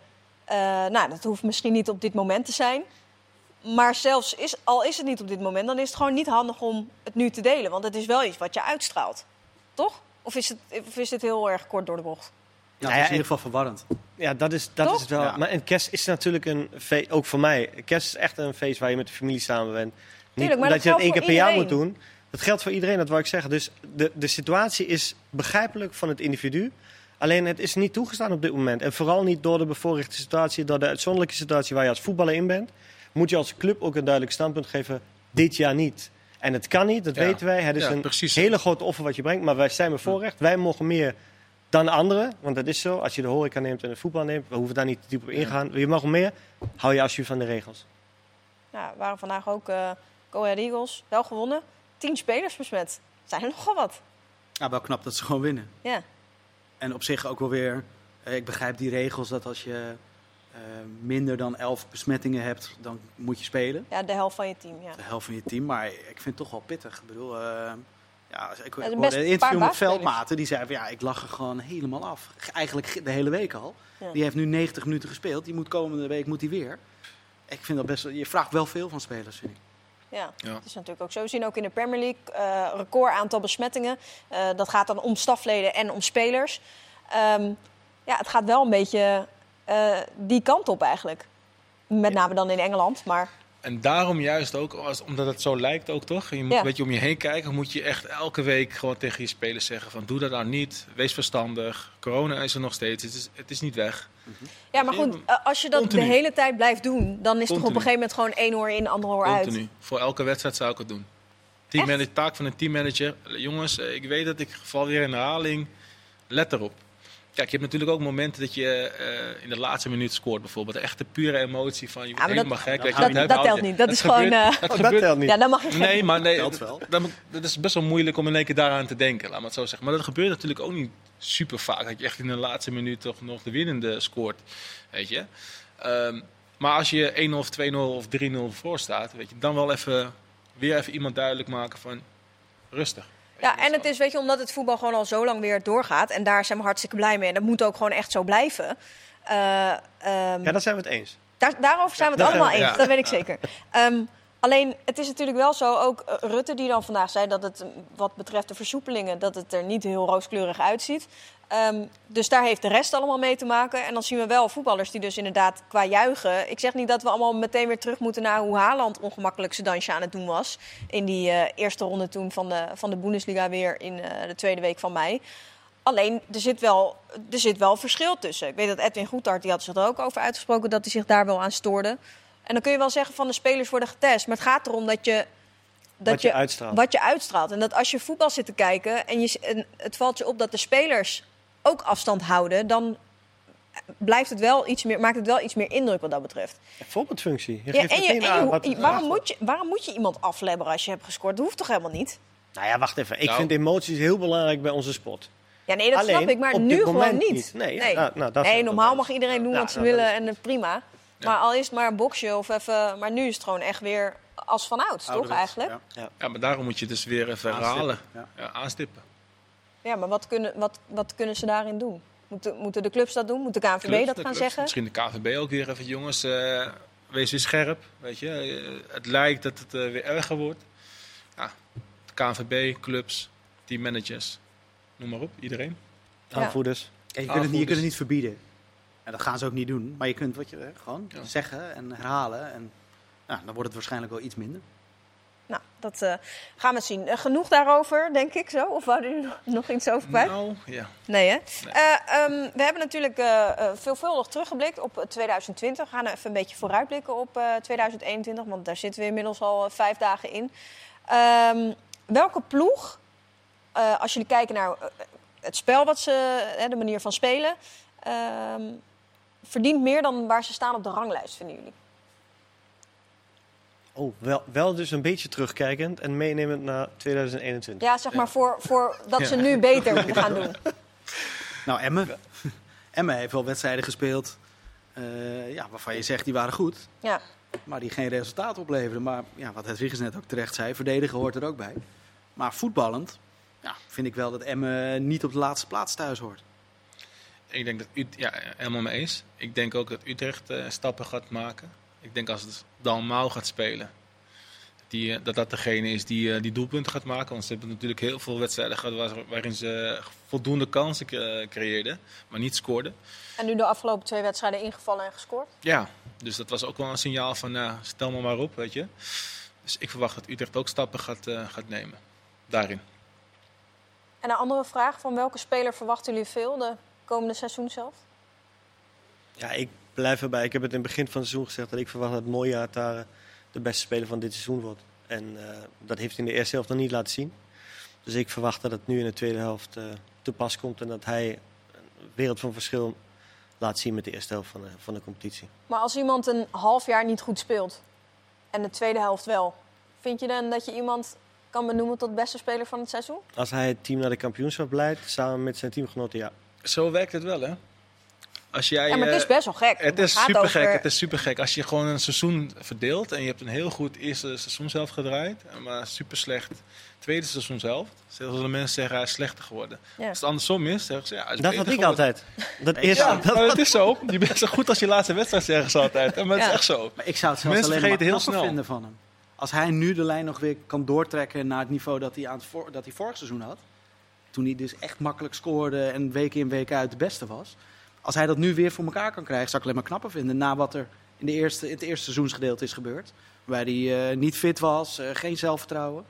nou dat hoeft misschien niet op dit moment te zijn. Maar zelfs is, al is het niet op dit moment, dan is het gewoon niet handig om het nu te delen. Want het is wel iets wat je uitstraalt. Toch? Of is het, of is het heel erg kort door de bocht? Ja, Nou het ja, is in ieder geval verwarrend. Ja, dat is, dat Toch? is het wel. Ja. Maar en kerst is natuurlijk een feest, ook voor mij. Kerst is echt een feest waar je met de familie samen bent. Niet Tuurlijk, dat dat je dat één keer per jaar moet doen. Dat geldt voor iedereen, dat wil ik zeggen. Dus de, de situatie is begrijpelijk van het individu. Alleen het is niet toegestaan op dit moment. En vooral niet door de bevoorrechte situatie, door de uitzonderlijke situatie waar je als voetballer in bent. Moet je als club ook een duidelijk standpunt geven. Dit jaar niet. En het kan niet, dat Ja. weten wij. Het is Ja, een precies. hele grote offer wat je brengt. Maar wij zijn bevoorrecht. Wij mogen meer dan anderen. Want dat is zo. Als je de horeca neemt en de voetbal neemt. We hoeven daar niet te diep op ingaan. Je mag meer. Hou je alsjeblieft van de regels. Ja, we waren vandaag ook eh Go Ahead Eagles, wel gewonnen. Tien spelers besmet. Zijn er nogal wat. Ja, wel knap dat ze gewoon winnen. Ja. En op zich ook wel weer, eh, ik begrijp die regels dat als je eh, minder dan 11 besmettingen hebt, dan moet je spelen. ja, de helft van je team. Ja. De helft van je team. Maar ik vind het toch wel pittig. Ik bedoel, eh, ja, ik, ik hoorde een een interview met. Veldmaten. Die zei van ja, ik lag er gewoon helemaal af. Eigenlijk de hele week al. Ja. Die heeft nu 90 minuten gespeeld. Die moet komende week moet hij weer. Ik vind dat best wel, je vraagt wel veel van spelers, vind ik. Ja, Ja. het is natuurlijk ook zo. We zien ook in de Premier League eh record aantal besmettingen. Eh, dat gaat dan om stafleden en om spelers. Ehm, ja, het gaat wel een beetje eh, die kant op eigenlijk. Met name dan in Engeland. Maar En daarom juist ook, als, omdat het zo lijkt ook toch, je moet Ja. een beetje om je heen kijken, moet je echt elke week gewoon tegen je spelers zeggen van doe dat nou niet, wees verstandig, corona is er nog steeds, het is, het is niet weg. ja, maar goed, eh, als je dat Continu. de hele tijd blijft doen, dan is het toch op een gegeven moment gewoon één oor in, ander oor uit. Continu. Voor elke wedstrijd zou ik het doen. Teammanager, taak van een teammanager. Jongens, eh, ik weet dat ik val weer in herhaling. Let erop. Kijk, je hebt natuurlijk ook momenten dat je eh, in de laatste minuut scoort bijvoorbeeld. De echte pure emotie van je dat- helemaal gek. dat- dat, dat telt niet. Dat is gewoon, eh, dat Oh, dat telt niet. Ja, dan mag je Nee, maar nee, Telt dat, wel. dat, dat is best wel moeilijk om in één keer daaraan te denken, laat maar het zo zeggen. Maar dat gebeurt natuurlijk ook niet super vaak. Dat je echt in de laatste minuut toch nog de winnende scoort, weet je. Ehm, maar als je 1-0 of 2-0 of 3-0 voor staat, weet je, dan wel even, weer even iemand duidelijk maken van rustig. Ja, en het is, weet je, omdat het voetbal gewoon al zo lang weer doorgaat. En daar zijn we hartstikke blij mee. En dat moet ook gewoon echt zo blijven. Eh, ehm, Ja, daar zijn we het eens. Daar, daarover zijn we het Ja, allemaal ja. eens, dat weet ik zeker. Ehm, alleen, het is natuurlijk wel zo, ook eh, Rutte die dan vandaag zei... dat het wat betreft de versoepelingen, dat het er niet heel rooskleurig uitziet. Ehm, dus daar heeft de rest allemaal mee te maken. En dan zien we wel voetballers die dus inderdaad qua juichen... Ik zeg niet dat we allemaal meteen weer terug moeten naar hoe Haaland ongemakkelijk zijn dansje aan het doen was. In die eh, eerste ronde toen van de, van de Bundesliga weer in eh, de tweede week van mei. Alleen, er zit, wel, er zit wel verschil tussen. Ik weet dat Edwin Goedhart, die had zich er ook over uitgesproken... dat hij zich daar wel aan stoorde. En dan kun je wel zeggen van de spelers worden getest. Maar het gaat erom dat je... Dat Wat je uitstraalt. Wat je uitstraalt. En dat als je voetbal zit te kijken... en, je, en het valt je op dat de spelers ook afstand houden... dan blijft het wel iets meer, maakt het wel iets meer indruk wat dat betreft. Voorbeeldfunctie. Je Ja, geeft en je, meteen en je- aan wat- waarom, moet je, waarom moet je iemand aflebberen als je hebt gescoord? Dat hoeft toch helemaal niet? Nou ja, wacht even. Ik Nou. vind emoties heel belangrijk bij onze sport. Ja, nee, dat Alleen, snap ik, maar nu gewoon niet. niet. Nee, ja, nou, nou, dat nee normaal dat mag iedereen doen Ja, wat ze nou, willen en eh, prima. Maar al is het maar een boxje of even... Maar nu is het gewoon echt weer als vanouds, toch eigenlijk? ja. Ja, maar daarom moet je dus weer even herhalen. Ja. Ja, aanstippen. Ja, maar wat kunnen, wat, wat kunnen ze daarin doen? Moeten, moeten de clubs dat doen? Moet de KNVB Clubs, dat de gaan clubs. zeggen? Misschien de KVB ook weer even, jongens, eh, wees weer scherp. Weet je, Eh, het lijkt dat het eh, weer erger wordt. Ja, de KVB, clubs, teammanagers, noem maar op, iedereen. Aanvoerders. Ja, je, kunt het niet, je kunt het niet verbieden. En dat gaan ze ook niet doen. Maar je kunt wat je, gewoon Ja. zeggen en herhalen. En ja, dan wordt het waarschijnlijk wel iets minder. Dat eh, gaan we zien. Eh, genoeg daarover, denk ik zo? Of wou u nog- iets over kwijt? Nou, ja. Nee, hè? Eh, ehm, we hebben natuurlijk veelvuldig teruggeblikt op eh, 2020. We gaan even een beetje vooruitblikken op eh, 2021, want daar zitten we inmiddels al vijf dagen in. Ehm, welke ploeg, als jullie kijken naar het spel, wat ze, de manier van spelen, ehm, verdient meer dan waar ze staan op de ranglijst, vinden jullie? Oh, wel, wel dus een beetje terugkijkend en meenemend naar 2021. Ja, zeg maar voor, voor dat ze Ja. nu beter moeten gaan doen. Nou, Emmen. Emmen heeft wel wedstrijden gespeeld eh, ja, waarvan je zegt die waren goed. Ja. Maar die geen resultaat opleverden. Maar ja, wat Hedwiges net ook terecht zei, verdedigen hoort er ook bij. Maar voetballend ja, vind ik wel dat Emmen niet op de laatste plaats thuis hoort. Ik denk dat Ut ja, helemaal mee eens. Ik denk ook dat Utrecht eh, stappen gaat maken. Ik denk als het Dalmau gaat spelen, die, eh, dat dat degene is die, eh, die doelpunten gaat maken. Want ze hebben natuurlijk heel veel wedstrijden gehad waar- waarin ze voldoende kansen eh, creëerden, maar niet scoorden. En nu de afgelopen twee wedstrijden ingevallen en gescoord. Ja, dus dat was ook wel een signaal van nou, stel me maar op, weet je. Dus ik verwacht dat Utrecht ook stappen gaat, eh, gaat nemen daarin. En een andere vraag, van welke speler verwachten jullie veel de komende seizoen zelf? Ja, ik blijf erbij. Ik heb het in het begin van het seizoen gezegd dat ik verwacht dat Moya daar de beste speler van dit seizoen wordt. En eh, dat heeft hij in de eerste helft nog niet laten zien. Dus ik verwacht dat het nu in de tweede helft eh, te pas komt en dat hij een wereld van verschil laat zien met de eerste helft van de, van de competitie. Maar als iemand een half jaar niet goed speelt en de tweede helft wel, vind je dan dat je iemand kan benoemen tot beste speler van het seizoen? Als hij het team naar de kampioenschap leidt, samen met zijn teamgenoten, ja. Zo werkt het wel, hè? Als jij, Ja, maar het is eh, best wel gek. Het is gaat super gek. over- Het is super gek. Als je gewoon een seizoen verdeelt en je hebt een heel goed eerste seizoen zelf gedraaid, maar super slecht tweede seizoen zelf, zullen mensen zeggen hij is slechter geworden. Ja. Als het andersom is, zeggen ze ja, hij is Dat had ik geworden. altijd. Dat eerste, Ja, dat, maar het is zo. Je bent zo goed als je laatste wedstrijd, zeggen ze altijd. Maar het Ja. is echt zo. Maar ik zou het zelfs Mensen alleen maar heel snel. vinden van hem. Als hij nu de lijn nog weer kan doortrekken naar het niveau dat hij, aan het voor, dat hij vorig seizoen had. Toen hij dus echt makkelijk scoorde en week in week uit de beste was. Als hij dat nu weer voor elkaar kan krijgen, zou ik alleen maar knapper vinden. Na wat er in, de eerste, in het eerste seizoensgedeelte is gebeurd. Waarbij hij eh, niet fit was, eh, geen zelfvertrouwen.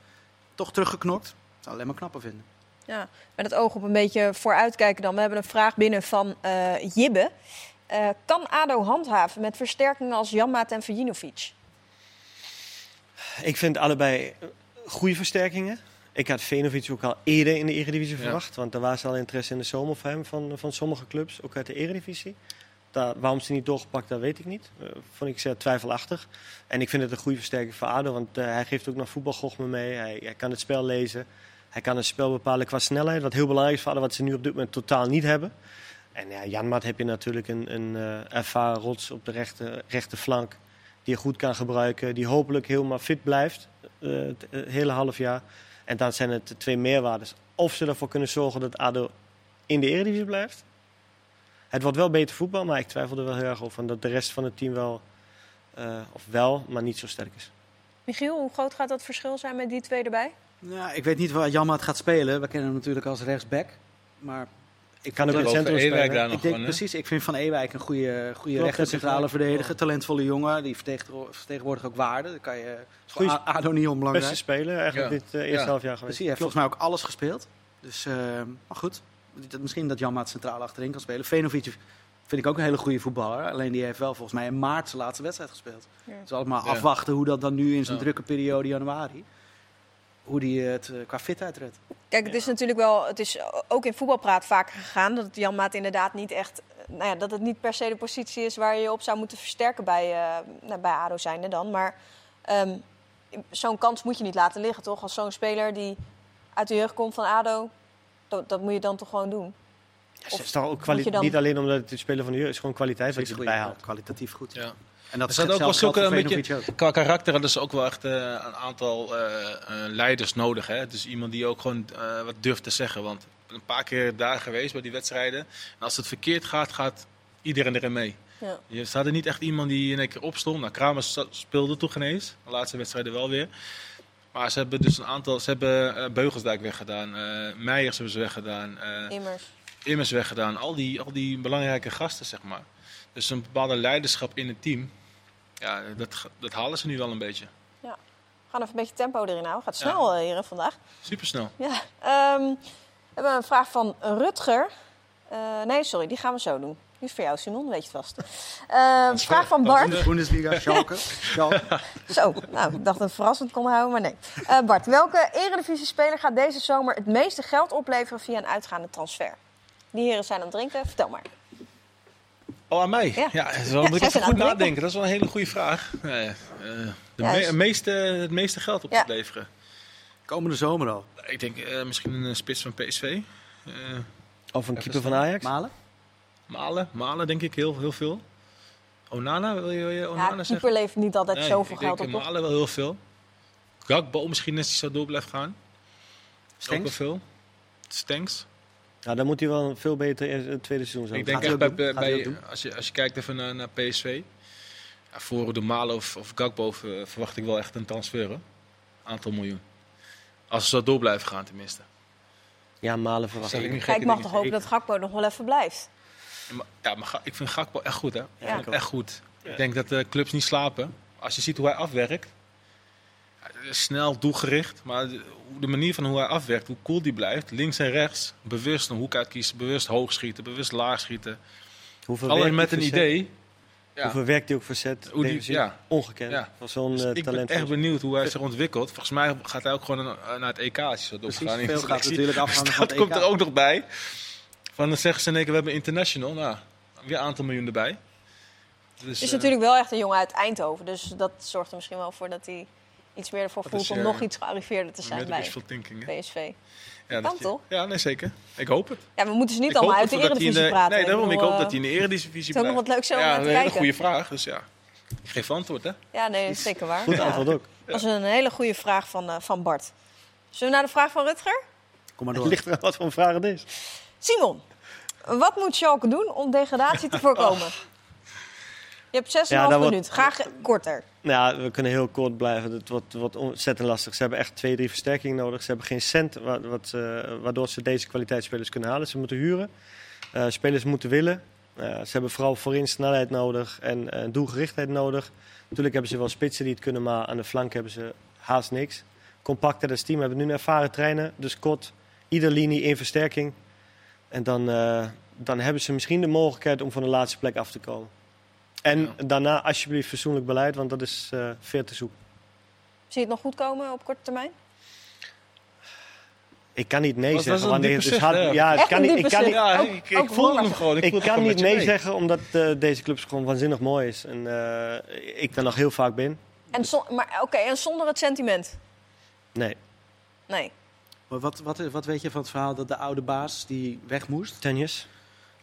Toch teruggeknokt. Dat zou ik alleen maar knapper vinden. Ja, met het oog op een beetje vooruitkijken dan. We hebben een vraag binnen van eh, Jibbe. Eh, kan ADO handhaven met versterkingen als Janmaat en Vujinovic? ik vind allebei goede versterkingen. Ik had Venovic ook al eerder in de Eredivisie Ja. verwacht. Want er was al interesse in de zomer voor hem van, van sommige clubs, ook uit de Eredivisie. Daar, waarom ze niet doorgepakt, dat weet ik niet. Eh, vond ik zeer twijfelachtig. En ik vind het een goede versterking voor ADO, want eh, hij geeft ook nog voetbalgochme mee. Hij, hij kan het spel lezen. Hij kan het spel bepalen qua snelheid, wat heel belangrijk is voor ADO, wat ze nu op dit moment totaal niet hebben. En ja, Janmaat heb je natuurlijk een, een eh, ervaren rots op de rechte, rechte flank. Die je goed kan gebruiken. Die hopelijk helemaal fit blijft. het hele half jaar. En dan zijn het de twee meerwaardes. Of ze ervoor kunnen zorgen dat ADO in de Eredivisie blijft. Het wordt wel beter voetbal, maar ik twijfel er wel heel erg over. Dat de rest van het team wel, eh, of wel, maar niet zo sterk is. Michiel, hoe groot gaat dat verschil zijn met die twee erbij? Ja, ik weet niet waar Janmaat gaat spelen. We kennen hem natuurlijk als rechtsback. Maar ik Kan ook in het centrum spelen. daar Ik nog denk precies, ik vind Van Ewijk een goede, goede rechter centrale verdediger. Talentvolle jongen, die vertegenwo- vertegenwoordigt ook waarde. Dat kan je Goeie- A- ADO niet onbelangrijk. Beste speler eigenlijk Ja. dit eh, eerste Ja. half jaar geweest. Precies, hij heeft volgens mij ook alles gespeeld. Dus, eh, maar goed, Dat- misschien dat Janmaat centraal achterin kan spelen. Venovic vind ik ook een hele goede voetballer. Alleen die heeft wel volgens mij in maart zijn laatste wedstrijd gespeeld. Ja. Dus allemaal Ja. afwachten hoe dat dan nu in zijn Ja. drukke periode januari... hoe die het eh, qua fitheid redt. Kijk, het is natuurlijk wel, het is ook in voetbalpraat vaker gegaan dat Jan Maat inderdaad niet echt nou ja, dat het niet per se de positie is waar je je op zou moeten versterken bij, eh, nou, bij ADO zijnde dan. Maar ehm, zo'n kans moet je niet laten liggen, toch? Als zo'n speler die uit de jeugd komt van ADO, dat, dat moet je dan toch gewoon doen. Ja, ze Of is toch ook kwali- moet je dan- Niet alleen omdat het de speler van de jeugd is, gewoon kwaliteit wat je erbij haalt. Kwalitatief goed. Ja. En dat Er ook wel zulke een beetje-. Qua karakter hadden ze ook wel echt eh, een aantal eh, eh, leiders nodig. Hè? Dus iemand die ook gewoon eh, wat durft te zeggen. Want ik ben een paar keer daar geweest bij die wedstrijden. En als het verkeerd gaat, gaat iedereen erin mee. Ja. Je staat er niet echt iemand die in één keer opstond. Nou, Kramers sta- speelde toen geen eens. De laatste wedstrijden wel weer. Maar ze hebben dus een aantal... Ze hebben Beugelsdijk weggedaan. eh Meijers hebben ze weggedaan. eh Immers. Immers weggedaan. Al die, al die belangrijke gasten, zeg maar. Dus een bepaalde leiderschap in het team. Ja, dat, dat halen ze nu wel een beetje. We gaan even een beetje tempo erin houden. Gaat Ja. snel eh, hier vandaag. Supersnel. Ja. ehm, we hebben een vraag van Rutger. Eh, nee, sorry, die gaan we zo doen. Die is voor jou, Simon, weet je het vast. Ehm, vraag van Bart. Bundesliga, Schalke. Schalke. Zo, nou, ik dacht dat het verrassend kon houden, maar nee. Eh, Bart, welke eredivisie-speler gaat deze zomer het meeste geld opleveren via een uitgaande transfer? Die heren zijn aan het drinken, vertel maar. Oh, aan mij? Ja. Ja, dat is wel, Ja, moet ik even goed nadenken. Dat is wel een hele goede vraag. Nee, eh, de me- dus- het, meeste, het meeste geld op Ja. te leveren. Komende zomer al. Ik denk eh, misschien een spits van PSV. Eh, Of een keeper van. Ajax. Malen? Malen, Malen denk ik heel, heel veel. Onana, wil je, wil je Onana Ja, zeggen? keeper levert niet altijd Nee, zoveel ik denk geld op. Malen wel heel veel. Gakbo misschien als hij zo door blijft gaan. Is ook wel Stenks? veel. Stenks. Nou, dan moet hij wel veel beter in het tweede seizoen zijn. Ik denk echt bij, bij, als, je, als je kijkt even naar, naar PSV. Ja, voor de Malen of, of Gakbo eh, verwacht ik wel echt een transfer. Een aantal miljoen. Als ze zo door blijven gaan tenminste. Ja, Malen verwacht ik. nu Kijk, ik mag toch hopen dat Gakpo nog wel even blijft. Ja, maar- Ja, ik vind Gakpo echt goed hè. Ik Ja. echt goed. Ik denk dat de clubs niet slapen. Als je ziet hoe hij afwerkt. Snel, doelgericht. Maar de, manier van hoe hij afwerkt, hoe cool die blijft. Links en rechts. Bewust een hoek uitkiezen. Bewust hoog schieten. Bewust laag schieten. Hoeveel Alleen met een verzet- idee. Ja. Hoeveel werkt hij ook verzet? Hoe die- defensief? ja. Ongekend. Ja. Van zo'n Dus eh, ik ben talent. echt benieuwd hoe hij zich ontwikkelt. Volgens mij gaat hij ook gewoon naar naar het EK als Precies, de veel gaat natuurlijk afhangen van Dat komt er ook nog bij. Van dan zeggen ze in één keer, we hebben international. Nou, weer een aantal miljoen erbij. Dus, Het is eh, natuurlijk wel echt een jongen uit Eindhoven. Dus dat zorgt er misschien wel voor dat hij iets meer ervoor Dat voelt om eh, nog iets gearriveerd te zijn bij thinking. PSV. Ja, Kan dat toch? Ja, nee, zeker. Ik hoop het. Ja, we moeten ze niet ik allemaal uit de het, dat Eredivisie de- praten. Nee, daarom. Ik hoop eh, dat hij in de Eredivisie het is ook nog blijft. wat leuks om Ja, een te hele kijken. goede vraag. Dus ja, ik geef antwoord hè. Ja, nee, dat is zeker waar. Goed Ja. antwoord ook. Dat is een hele goede vraag van, eh, van Bart. Zullen we naar de vraag van Rutger? Kom maar Het door. ligt er wat voor vraag het is. Simon, wat moet Schalke doen om degradatie te voorkomen? Je hebt 6,5 Ja, wordt- minuten. Graag korter. Nou, ja, we kunnen heel kort blijven. Het wordt, wordt ontzettend lastig. Ze hebben echt twee, drie versterkingen nodig. Ze hebben geen cent wa- wat, waardoor ze deze kwaliteitsspelers kunnen halen. Ze moeten huren. Eh, spelers moeten willen. Eh, ze hebben vooral voorin snelheid nodig en doelgerichtheid nodig. Natuurlijk hebben ze wel spitsen die het kunnen, maar aan de flank hebben ze haast niks. Compacter als team hebben nu een ervaren trainer. Dus kort, ieder linie één versterking. En dan, eh, dan hebben ze misschien de mogelijkheid om van de laatste plek af te komen. En Ja. daarna alsjeblieft fatsoenlijk beleid, want dat is eh ver te zoeken. Zie je het nog goed komen op korte termijn? Ik kan niet nee Was- was zeggen. diepe het dus hard, hè? ja, kan niet, ik kan niet, zucht. Ja, Ook- ik, ik ook voelde voor- hem gewoon. Ik, kan gewoon niet nee mee. zeggen omdat eh, deze club gewoon waanzinnig mooi is. En eh, ik daar nog heel vaak ben. En zon- maar oké, en zonder het sentiment? Nee, Nee. Maar wat, wat, wat weet je van het verhaal dat de oude baas die weg moest, Tennis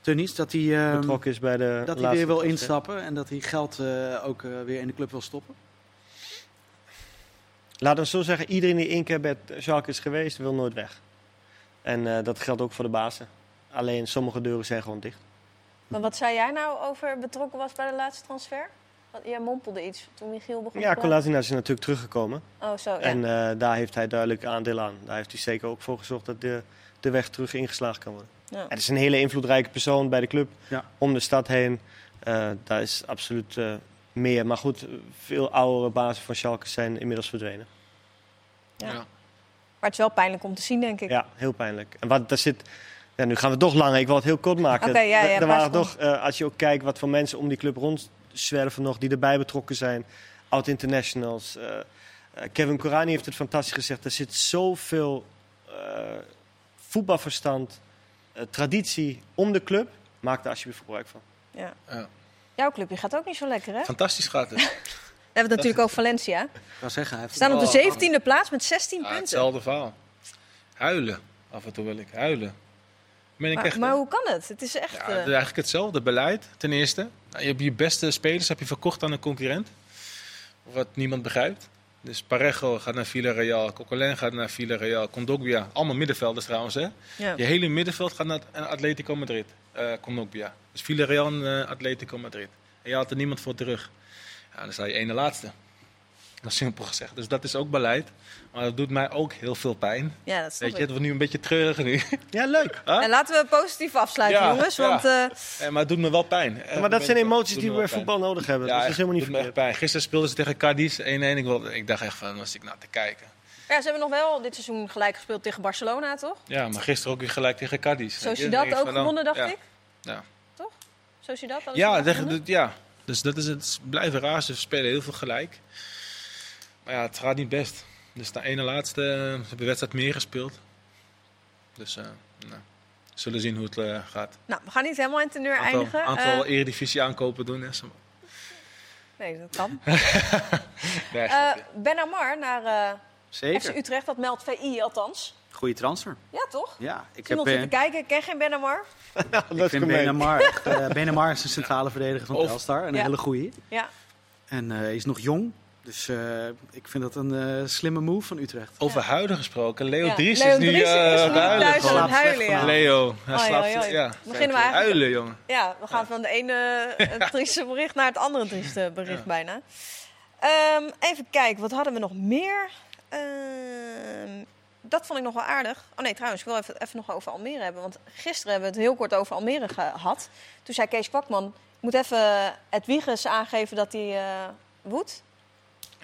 Dat hij, ehm, betrokken is bij de dat hij weer wil instappen en dat hij geld eh, ook eh, weer in de club wil stoppen? Laten we zo zeggen, iedereen die één keer bij Schalke is geweest, wil nooit weg. En eh, dat geldt ook voor de bazen. Alleen sommige deuren zijn gewoon dicht. Maar wat zei jij nou over betrokken was bij de laatste transfer? Want Jij mompelde iets toen Michiel begon Ja, te praten. Kolasinac is natuurlijk teruggekomen. Oh, zo, ja. En eh, daar heeft hij duidelijk aandeel aan. Daar heeft hij zeker ook voor gezorgd dat de, de weg terug ingeslagen kan worden. Ja. Het is een hele invloedrijke persoon bij de club. Ja. Om de stad heen. Eh, daar is absoluut eh, meer. Maar goed, veel oudere bazen van Schalke zijn inmiddels verdwenen. Ja. Ja. Maar het is wel pijnlijk om te zien, denk ik. Ja, heel pijnlijk. En wat daar zit. Ja, nu gaan we toch langer. Ik wil het heel kort maken. Oké, ja, ja, Er- waren toch, eh, als je ook kijkt wat voor mensen om die club rondzwerven nog, die erbij betrokken zijn. Oud-internationals. Kevin Korani heeft het fantastisch gezegd. Er zit zoveel eh, voetbalverstand, eh, traditie om de club. maak daar alsjeblieft gebruik van. Ja. Ja. Jouw clubje gaat ook niet zo lekker, hè? We Fantastisch gaat het. hebben het natuurlijk over Valencia. We Ik kan zeggen, hij heeft staan op de Oh, zeventiende plaats met 16 Ja, punten. hetzelfde verhaal. Huilen. Af en toe wil ik huilen. Ben ik Maar, echt, maar hoe kan het? Het is echt... Ja, eh, het is eigenlijk hetzelfde beleid, ten eerste. Nou, je hebt je beste spelers heb je verkocht aan een concurrent. Wat niemand begrijpt. Dus Parejo gaat naar Villarreal, Coquelin gaat naar Villarreal, Condogbia. Allemaal middenvelders trouwens, hè? ja. Je hele middenveld gaat naar Atletico Madrid, eh Condogbia. Dus Villarreal en eh, Atletico Madrid. En je haalt er niemand voor terug. Ja, dan sta je ene laatste. Dat is simpel gezegd. Dus dat is ook beleid. Maar dat doet mij ook heel veel pijn. ja, dat Weet je, het wordt nu een beetje treurig nu. Ja, leuk. Huh? En laten we positief afsluiten, Ja, jongens. ja. Want eh, Eh, maar het doet me wel pijn. Eh, maar dat zijn emoties die we bij voetbal nodig hebben. Ja, dat is echt, helemaal niet doet me echt pijn. Gisteren speelden ze tegen Cadiz 1-1. Ik, ik dacht echt van, was ik nou te kijken. ja, ze hebben nog wel dit seizoen gelijk gespeeld tegen Barcelona, toch? Ja, maar gisteren ook weer gelijk tegen Cadiz. Sociedad denk ik ook nou, gewonnen, dacht ja. ik. Ja. Toch? Sociedad? hadden ze Ja, ja, dus dat is het. Het blijven raar. Ze spelen heel veel gelijk. Maar ja, het gaat niet best. Dus de ene laatste ze hebben de wedstrijd meer gespeeld. Dus eh nou, we zullen zien hoe het eh, gaat. Nou, we gaan niet helemaal in teneur Aantal, eindigen. aantal Eh, eredivisie aankopen doen. Hè. Zo- nee, dat kan. Nee, Eh ben Amar naar eh FC Zeker. Utrecht, dat meldt VI althans. Goede transfer. Ja, toch? Ja, ik heb Iemand zit eh, te kijken, ik ken geen Ben Amar. ik is vind. Benamar echt... eh Benamar is een centrale verdediger van Telstar. En een Ja. hele goeie. Ja. En eh, hij is nog jong. Dus eh, ik vind dat een eh, slimme move van Utrecht. Over huilen gesproken. Leo Ja. Dries Leo is nu eh, huilen. thuis aan het huilen, ja. Leo, hij slaapt. Ja, Beginnen we eigenlijk- huilen, jongen. Ja, we gaan van de ene trieste bericht naar het andere trieste bericht bijna. Ehm, even kijken, wat hadden we nog meer? Ehm, dat vond ik nog wel aardig. Oh nee, trouwens, ik wil even, even nog over Almere hebben. Want gisteren hebben we het heel kort over Almere gehad. Toen zei Kees Kwakman, ik moet even het Wiegers aangeven dat hij eh woedt.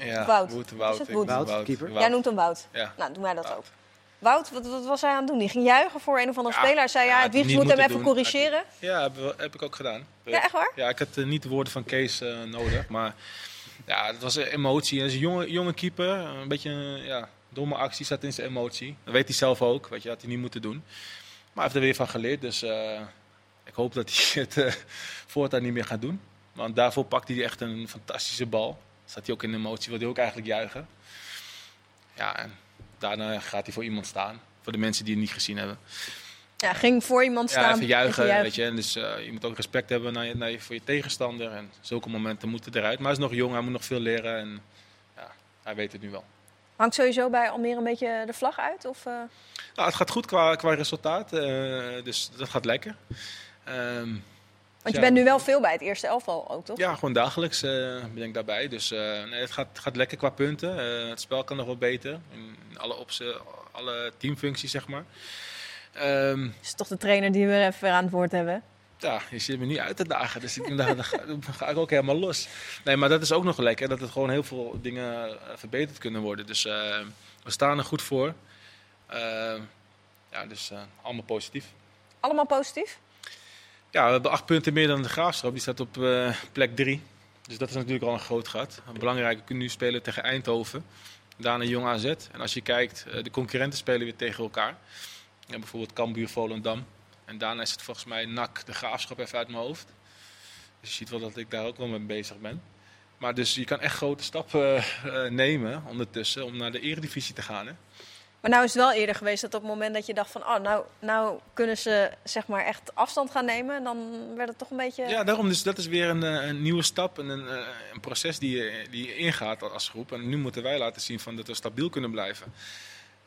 Ja, Wout. Wout, Wout, Wout? doe Wout, keeper? Jij noemt hem Wout. Ja. Nou, doen wij dat Wout. ook. Wout, wat, wat was hij aan het doen? Die ging juichen voor een of andere Ja, speler. Hij zei, ja, het moet hem even doen. corrigeren. Ja, heb, heb ik ook gedaan. Ja, echt waar? Ja, ik had eh, niet de woorden van Kees eh, nodig. Maar ja, het was een emotie. Hij is een jonge, jonge keeper. Een beetje een ja, domme actie zat in zijn emotie. Dat weet hij zelf ook. Weet je, had hij niet moeten doen. Maar hij heeft er weer van geleerd. Dus eh, ik hoop dat hij het voortaan niet meer gaat doen. Want daarvoor pakt hij echt een fantastische bal. Zat hij ook in emotie. Wilde hij ook eigenlijk juichen. Ja, en daarna gaat hij voor iemand staan. Voor de mensen die het niet gezien hebben. Ja, ging voor iemand staan. Ja, even juichen, even weet je. En dus eh, je moet ook respect hebben naar je, naar je, voor je tegenstander. En zulke momenten moeten eruit. Maar hij is nog jong, hij moet nog veel leren. En ja, hij weet het nu wel. Hangt sowieso bij Almere een beetje de vlag uit? Of, eh? Nou, het gaat goed qua, qua resultaat. eh, dus dat gaat lekker. Ehm, Want je bent nu wel veel bij het eerste elftal ook, toch? ja, gewoon dagelijks eh, ben ik daarbij. Dus eh, nee, het gaat, gaat lekker qua punten. Eh, het spel kan nog wel beter. In alle, alle teamfuncties, zeg maar. Ehm, is toch de trainer die we even aan het woord hebben? Ja, je zit me nu uit te dagen. Dus ik dan, ga, ik ook helemaal los. Nee, maar dat is ook nog lekker. Dat het gewoon heel veel dingen verbeterd kunnen worden. Dus we staan er goed voor. Eh, ja, dus allemaal positief. Allemaal positief? Ja, we hebben acht punten meer dan de Graafschap. Die staat op eh, plek drie. Dus dat is natuurlijk al een groot gat. Belangrijk, we kunnen nu spelen tegen Eindhoven. Daarna Jong AZ. En als je kijkt, eh, de concurrenten spelen weer tegen elkaar. Ja, bijvoorbeeld Cambuur, Volendam. En daarna is het volgens mij NAC, de Graafschap even uit mijn hoofd. Dus je ziet wel dat ik daar ook wel mee bezig ben. Maar dus je kan echt grote stappen eh, nemen ondertussen om naar de eredivisie te gaan. Hè? Maar nou is het wel eerder geweest dat op het moment dat je dacht van... oh, nou, nou kunnen ze zeg maar echt afstand gaan nemen. En dan werd het toch een beetje... Ja, daarom. Dus dat is weer een, eh, een nieuwe stap en een, eh, een proces die je, die je ingaat als groep. En nu moeten wij laten zien van dat we stabiel kunnen blijven.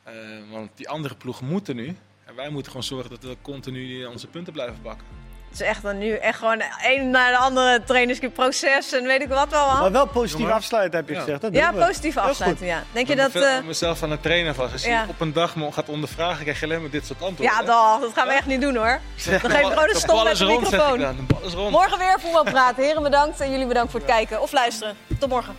Eh, want die andere ploegen moeten nu. En wij moeten gewoon zorgen dat we continu onze punten blijven pakken. Het is echt dan nu echt gewoon een naar de andere trainingsproces en weet ik wat wel. Maar wel positief Jongen. afsluiten heb je Ja. gezegd. Dat Ja, doen we. positief afsluiten, ja. Denk je Ik dat... ben eh, mezelf aan het trainen vast. Als ja. je op een dag me gaat ondervragen, krijg je alleen maar dit soort antwoorden. ja, dag, dat gaan we echt niet doen hoor. Dan geef je gewoon een De stop met de rond, zeg ik microfoon. dan. De bal is rond. Morgen weer voetbal praten. Heren bedankt en jullie bedankt voor het kijken of luisteren. Tot morgen.